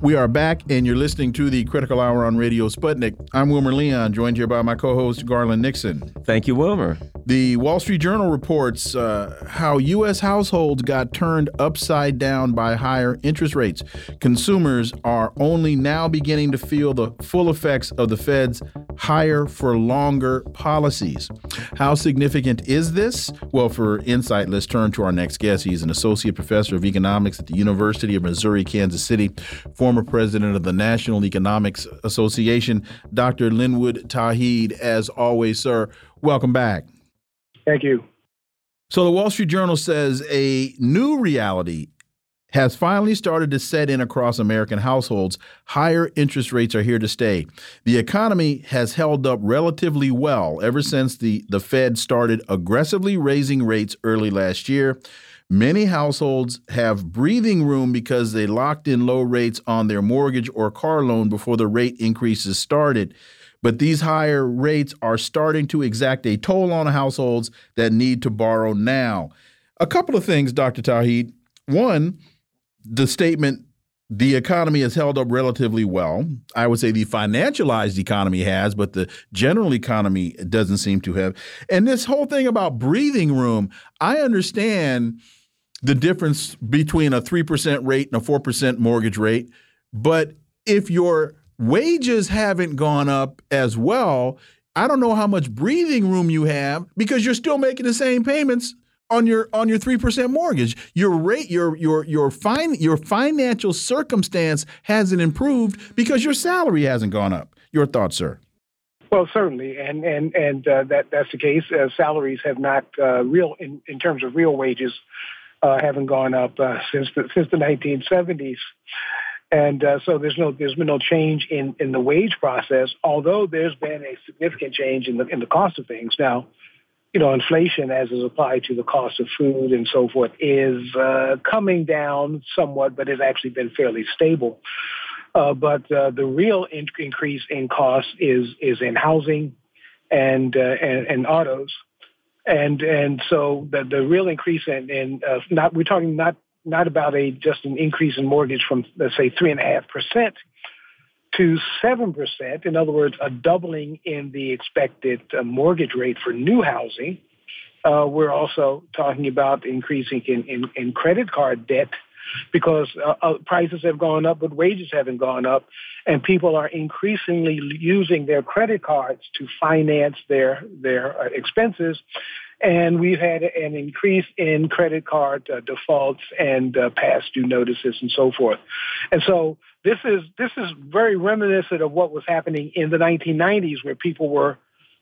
We are back, and you're listening to the Critical Hour on Radio Sputnik. I'm Wilmer Leon, joined here by my co host, Garland Nixon. Thank you, Wilmer. The Wall Street Journal reports uh, how U.S. households got turned upside down by higher interest rates. Consumers are only now beginning to feel the full effects of the Fed's higher for longer policies. How significant is this? Well, for insight, let's turn to our next guest. He's an associate professor of economics at the University of Missouri, Kansas City, former president of the National Economics Association, Dr. Linwood Tauheed. As always, sir, welcome back. Thank you. So the Wall Street Journal says a new reality has finally started to set in across American households. Higher interest rates are here to stay. The economy has held up relatively well ever since the, the Fed started aggressively raising rates early last year. Many households have breathing room because they locked in low rates on their mortgage or car loan before the rate increases started. But these higher rates are starting to exact a toll on households that need to borrow now. A couple of things, Dr. Tauheed. One, the statement the economy has held up relatively well. I would say the financialized economy has, but the general economy doesn't seem to have. And this whole thing about breathing room, I understand the difference between a 3% rate and a 4% mortgage rate. But if your wages haven't gone up as well, I don't know how much breathing room you have because you're still making the same payments on your on your three percent mortgage. Your rate, your your your fine your financial circumstance hasn't improved because your salary hasn't gone up. Your thoughts, sir? Well, certainly, and and and uh, that that's the case. Uh, salaries have not uh, real in, in terms of real wages uh, haven't gone up uh, since the since the 1970s. And uh, so there's no there's been no change in, in the wage process, although there's been a significant change in the in the cost of things. Now, you know, inflation as is applied to the cost of food and so forth is uh, coming down somewhat, but has actually been fairly stable. Uh, but uh, the real in- increase in cost is is in housing and uh, and, and, autos, and and so the the real increase in, in uh, not we're talking not not about a just an increase in mortgage from let's say three and a half percent to 7%, in other words, a doubling in the expected uh, mortgage rate for new housing. Uh, we're also talking about increasing in, in, in credit card debt because uh, uh, prices have gone up, but wages haven't gone up, and people are increasingly using their credit cards to finance their their uh, expenses. And we've had an increase in credit card uh, defaults and uh, past due notices and so forth. And so this is this is very reminiscent of what was happening in the 1990s, where people were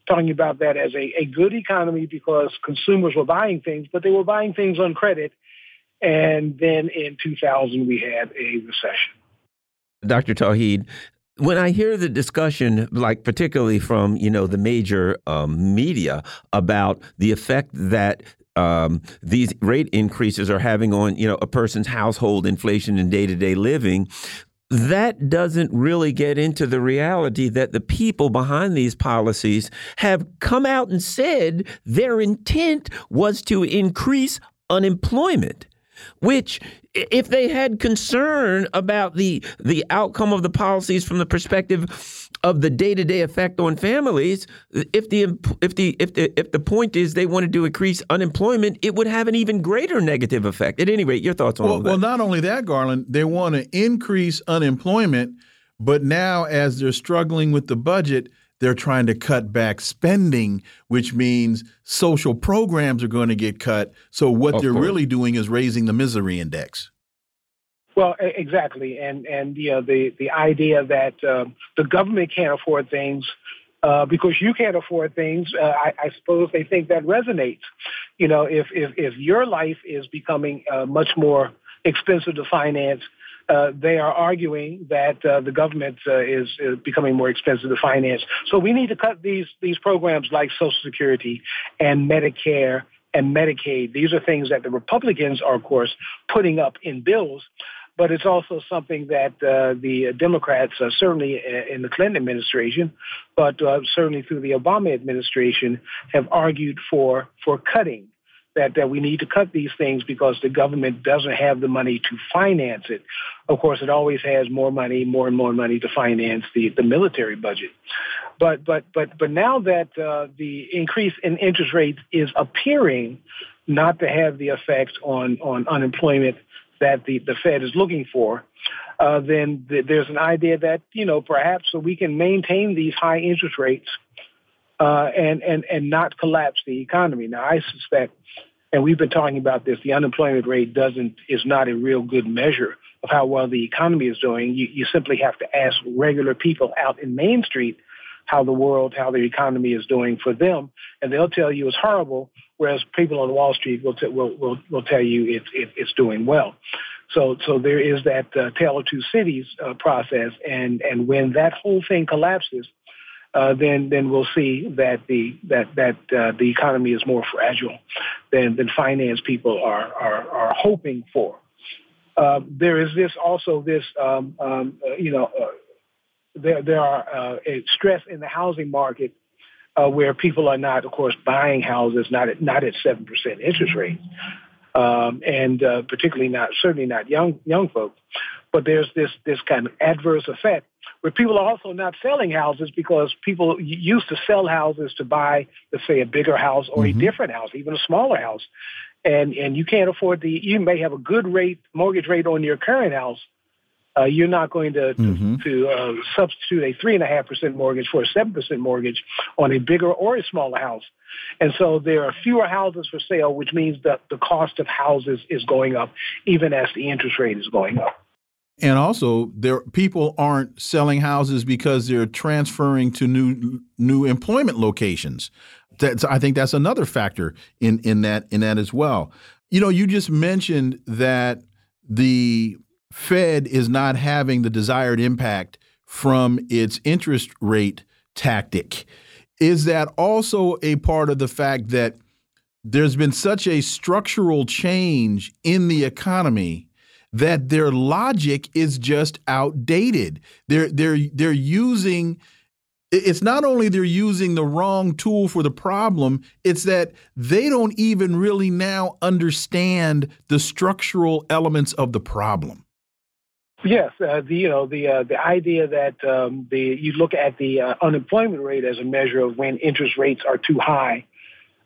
talking about that as a, a good economy because consumers were buying things, but they were buying things on credit. And then in 2000, we had a recession. Dr. Tauheed, when I hear the discussion, like particularly from you know the major um, media about the effect that um, these rate increases are having on you know a person's household inflation and day to day living, that doesn't really get into the reality that the people behind these policies have come out and said their intent was to increase unemployment which if they had concern about the the outcome of the policies from the perspective of the day-to-day effect on families if the if the if the if the point is they wanted to increase unemployment it would have an even greater negative effect. At any rate your thoughts on well, that well not only that garland they want to increase unemployment but now as they're struggling with the budget they're trying to cut back spending, which means social programs are going to get cut. So what of they're course. really doing is raising the misery index. Well, exactly, and and you know the the idea that uh, the government can't afford things uh, because you can't afford things. Uh, I, I, suppose they think that resonates. You know, if if if your life is becoming uh, much more expensive to finance uh, they are arguing that uh, the government uh, is, is, becoming more expensive to finance. So we need to cut these these programs like Social Security and Medicare and Medicaid. These are things that the Republicans are, of course, putting up in bills. But it's also something that uh, the Democrats, uh, certainly in the Clinton administration, but certainly through the Obama administration, have argued for for cutting that, that we need to cut these things because the government doesn't have the money to finance it. Of course, it always has more money, more and more money to finance the, the military budget. But but but but now that uh, the increase in interest rates is appearing not to have the effect on on unemployment that the, the Fed is looking for, uh, then th- there's an idea that you know perhaps we can maintain these high interest rates uh, and and and not collapse the economy. Now, I suspect, and we've been talking about this, the unemployment rate doesn't is not a real good measure of how well the economy is doing. You, you simply have to ask regular people out in Main Street how the world, how the economy is doing for them, and they'll tell you it's horrible. Whereas people on Wall Street will t- will, will will tell you it's it, it's doing well. So so there is that uh, tale of two cities uh, process, and and when that whole thing collapses, uh, then then we'll see that the that that uh, the economy is more fragile than than finance people are are, are hoping for. Uh, there is this also this um, um, uh, you know uh, there there are stress in the housing market where people are not, of course, buying houses not at not at seven percent interest rates, um, and particularly not certainly not young young folks. But there's this this kind of adverse effect where people are also not selling houses because people used to sell houses to buy, let's say, a bigger house or mm-hmm. a different house, even a smaller house, and and you can't afford the. You may have a good rate mortgage rate on your current house. Uh, you're not going to mm-hmm. to, uh, substitute a three and a half percent mortgage for a seven percent mortgage on a bigger or a smaller house, and so there are fewer houses for sale, which means that the cost of houses is going up, even as the interest rate is going up. And also, there people aren't selling houses because they're transferring to new new employment locations. That's I think that's another factor in in that in that as well. You know, you just mentioned that the Fed is not having the desired impact from its interest rate tactic. Is that also a part of the fact that there's been such a structural change in the economy that their logic is just outdated. They're they're they're using it's not only they're using the wrong tool for the problem, it's that they don't even really now understand the structural elements of the problem. Yes, uh, the you know the uh, the idea that um, the you look at the uh, unemployment rate as a measure of when interest rates are too high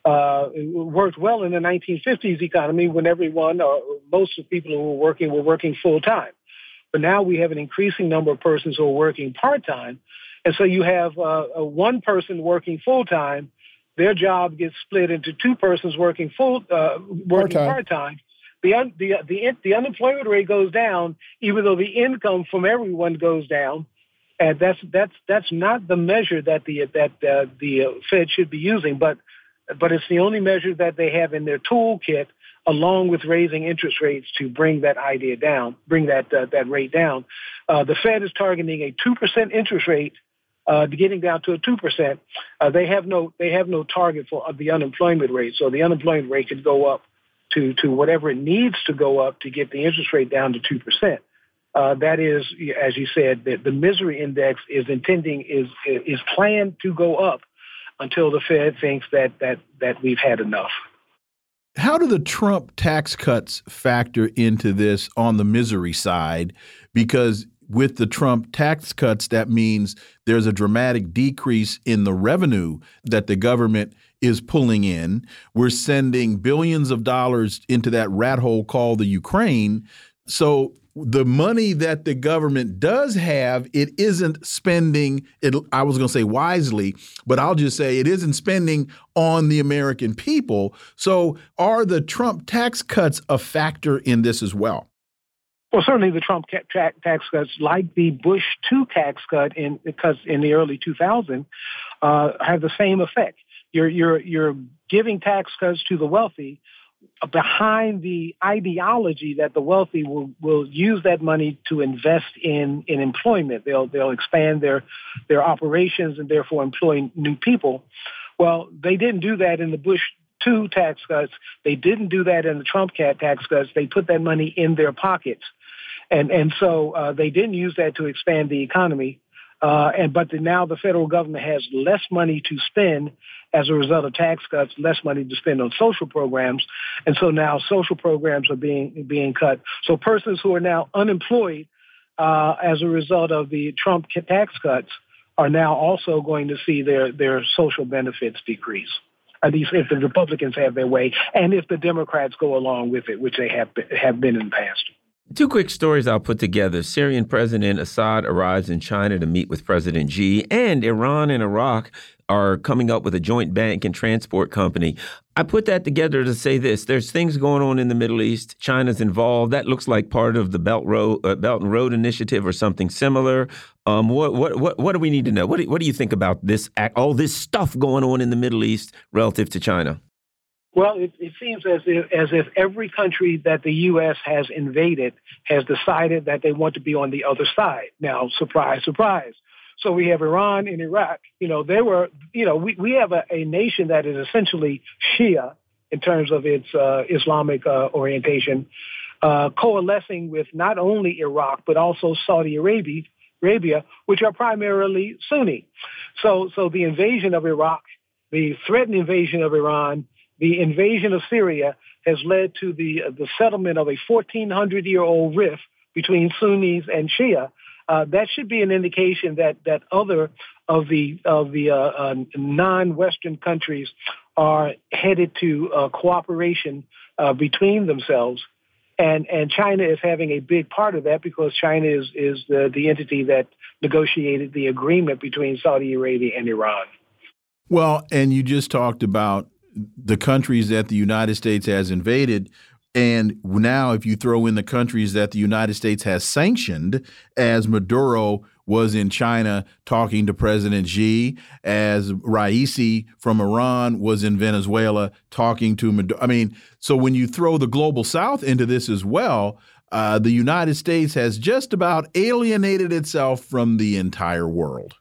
uh, it worked well in the 1950s economy when everyone, or most of the people who were working, were working full time. But now we have an increasing number of persons who are working part time, and so you have uh, one person working full time. Their job gets split into two persons working full, uh, working part time. The, un- the the the unemployment rate goes down, even though the income from everyone goes down and that's that's that's not the measure that the that uh, the Fed should be using. But but it's the only measure that they have in their toolkit along with raising interest rates to bring that idea down, bring that uh, that rate down. Uh, the Fed is targeting a two percent interest rate, uh, getting down to a two percent. Uh, they have no they have no target for the unemployment rate, so the unemployment rate could go up to to whatever it needs to go up to get the interest rate down to two percent. Uh, that is, as you said, the, the misery index is intending is is planned to go up until the Fed thinks that that that we've had enough. How do the Trump tax cuts factor into this on the misery side? Because with the Trump tax cuts, that means there's a dramatic decrease in the revenue that the government is pulling in. We're sending billions of dollars into that rat hole called the Ukraine. So the money that the government does have, it isn't spending it. I was going to say wisely, but I'll just say it isn't spending on the American people. So, are the Trump tax cuts a factor in this as well? Well, certainly the Trump tax cuts, like the Bush two tax cut in because in the early 2000s, uh, have the same effect. You're you're you're giving tax cuts to the wealthy behind the ideology that the wealthy will, will use that money to invest in, in employment. They'll, they'll expand their, their operations and therefore employ new people. Well, they didn't do that in the Bush two tax cuts. They didn't do that in the Trump cat tax cuts. They put that money in their pockets. And, and so uh, they didn't use that to expand the economy. Uh, and but the, now the federal government has less money to spend as a result of tax cuts, less money to spend on social programs, and so now social programs are being being cut. So persons who are now unemployed uh, as a result of the Trump tax cuts are now also going to see their their social benefits decrease. At least if the Republicans have their way, and if the Democrats go along with it, which they have have been in the past. Two quick stories I'll put together. Syrian President Assad arrives in China to meet with President Xi, and Iran and Iraq are coming up with a joint bank and transport company. I put that together to say this: there's things going on in the Middle East. China's involved. That looks like part of the Belt Road uh, Belt and Road Initiative or something similar. Um, what what what what do we need to know? What do, what do you think about this? All this stuff going on in the Middle East relative to China? Well, it, it seems as if, as if every country that the U.S. has invaded has decided that they want to be on the other side. Now, surprise, surprise. So we have Iran and Iraq. You know, they were, you know, we, we have a, a nation that is essentially Shia in terms of its uh, Islamic uh, orientation, uh, coalescing with not only Iraq, but also Saudi Arabia, Arabia, which are primarily Sunni. So, so the invasion of Iraq, the threatened invasion of Iran, the invasion of Syria has led to the, the settlement of a 1,400 year old rift between Sunnis and Shia, uh, that should be an indication that that other of the of the uh, uh, non-Western countries are headed to uh, cooperation uh, between themselves, and and China is having a big part of that because China is is the the entity that negotiated the agreement between Saudi Arabia and Iran. Well, and you just talked about the countries that the United States has invaded. And now, if you throw in the countries that the United States has sanctioned, as Maduro was in China talking to President Xi, as Raisi from Iran was in Venezuela talking to Maduro. I mean, so when you throw the global south into this as well, uh, the United States has just about alienated itself from the entire world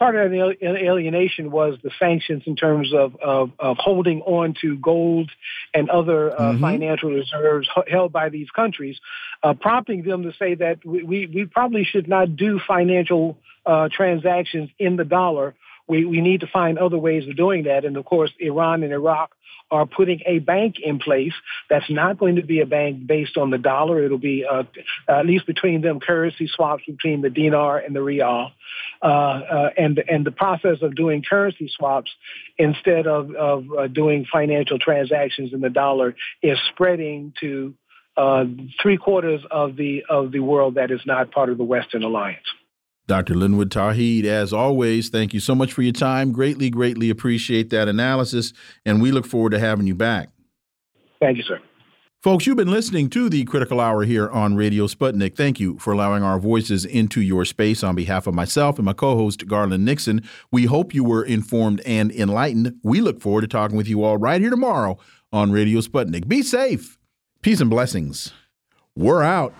part of the alienation was the sanctions in terms of, of, of holding on to gold and other uh, mm-hmm. financial reserves held by these countries, uh, prompting them to say that we, we probably should not do financial uh, transactions in the dollar. We, we need to find other ways of doing that. And of course, Iran and Iraq are putting a bank in place that's not going to be a bank based on the dollar. It'll be uh, at least between them currency swaps between the dinar and the rial, uh, uh, and and the process of doing currency swaps instead of of uh, doing financial transactions in the dollar is spreading to uh, three quarters of the of the world that is not part of the Western alliance. Dr. Linwood Tauheed, as always, thank you so much for your time. Greatly, greatly appreciate that analysis, and we look forward to having you back. Thank you, sir. Folks, you've been listening to the Critical Hour here on Radio Sputnik. Thank you for allowing our voices into your space on behalf of myself and my co host, Garland Nixon. We hope you were informed and enlightened. We look forward to talking with you all right here tomorrow on Radio Sputnik. Be safe. Peace and blessings. We're out.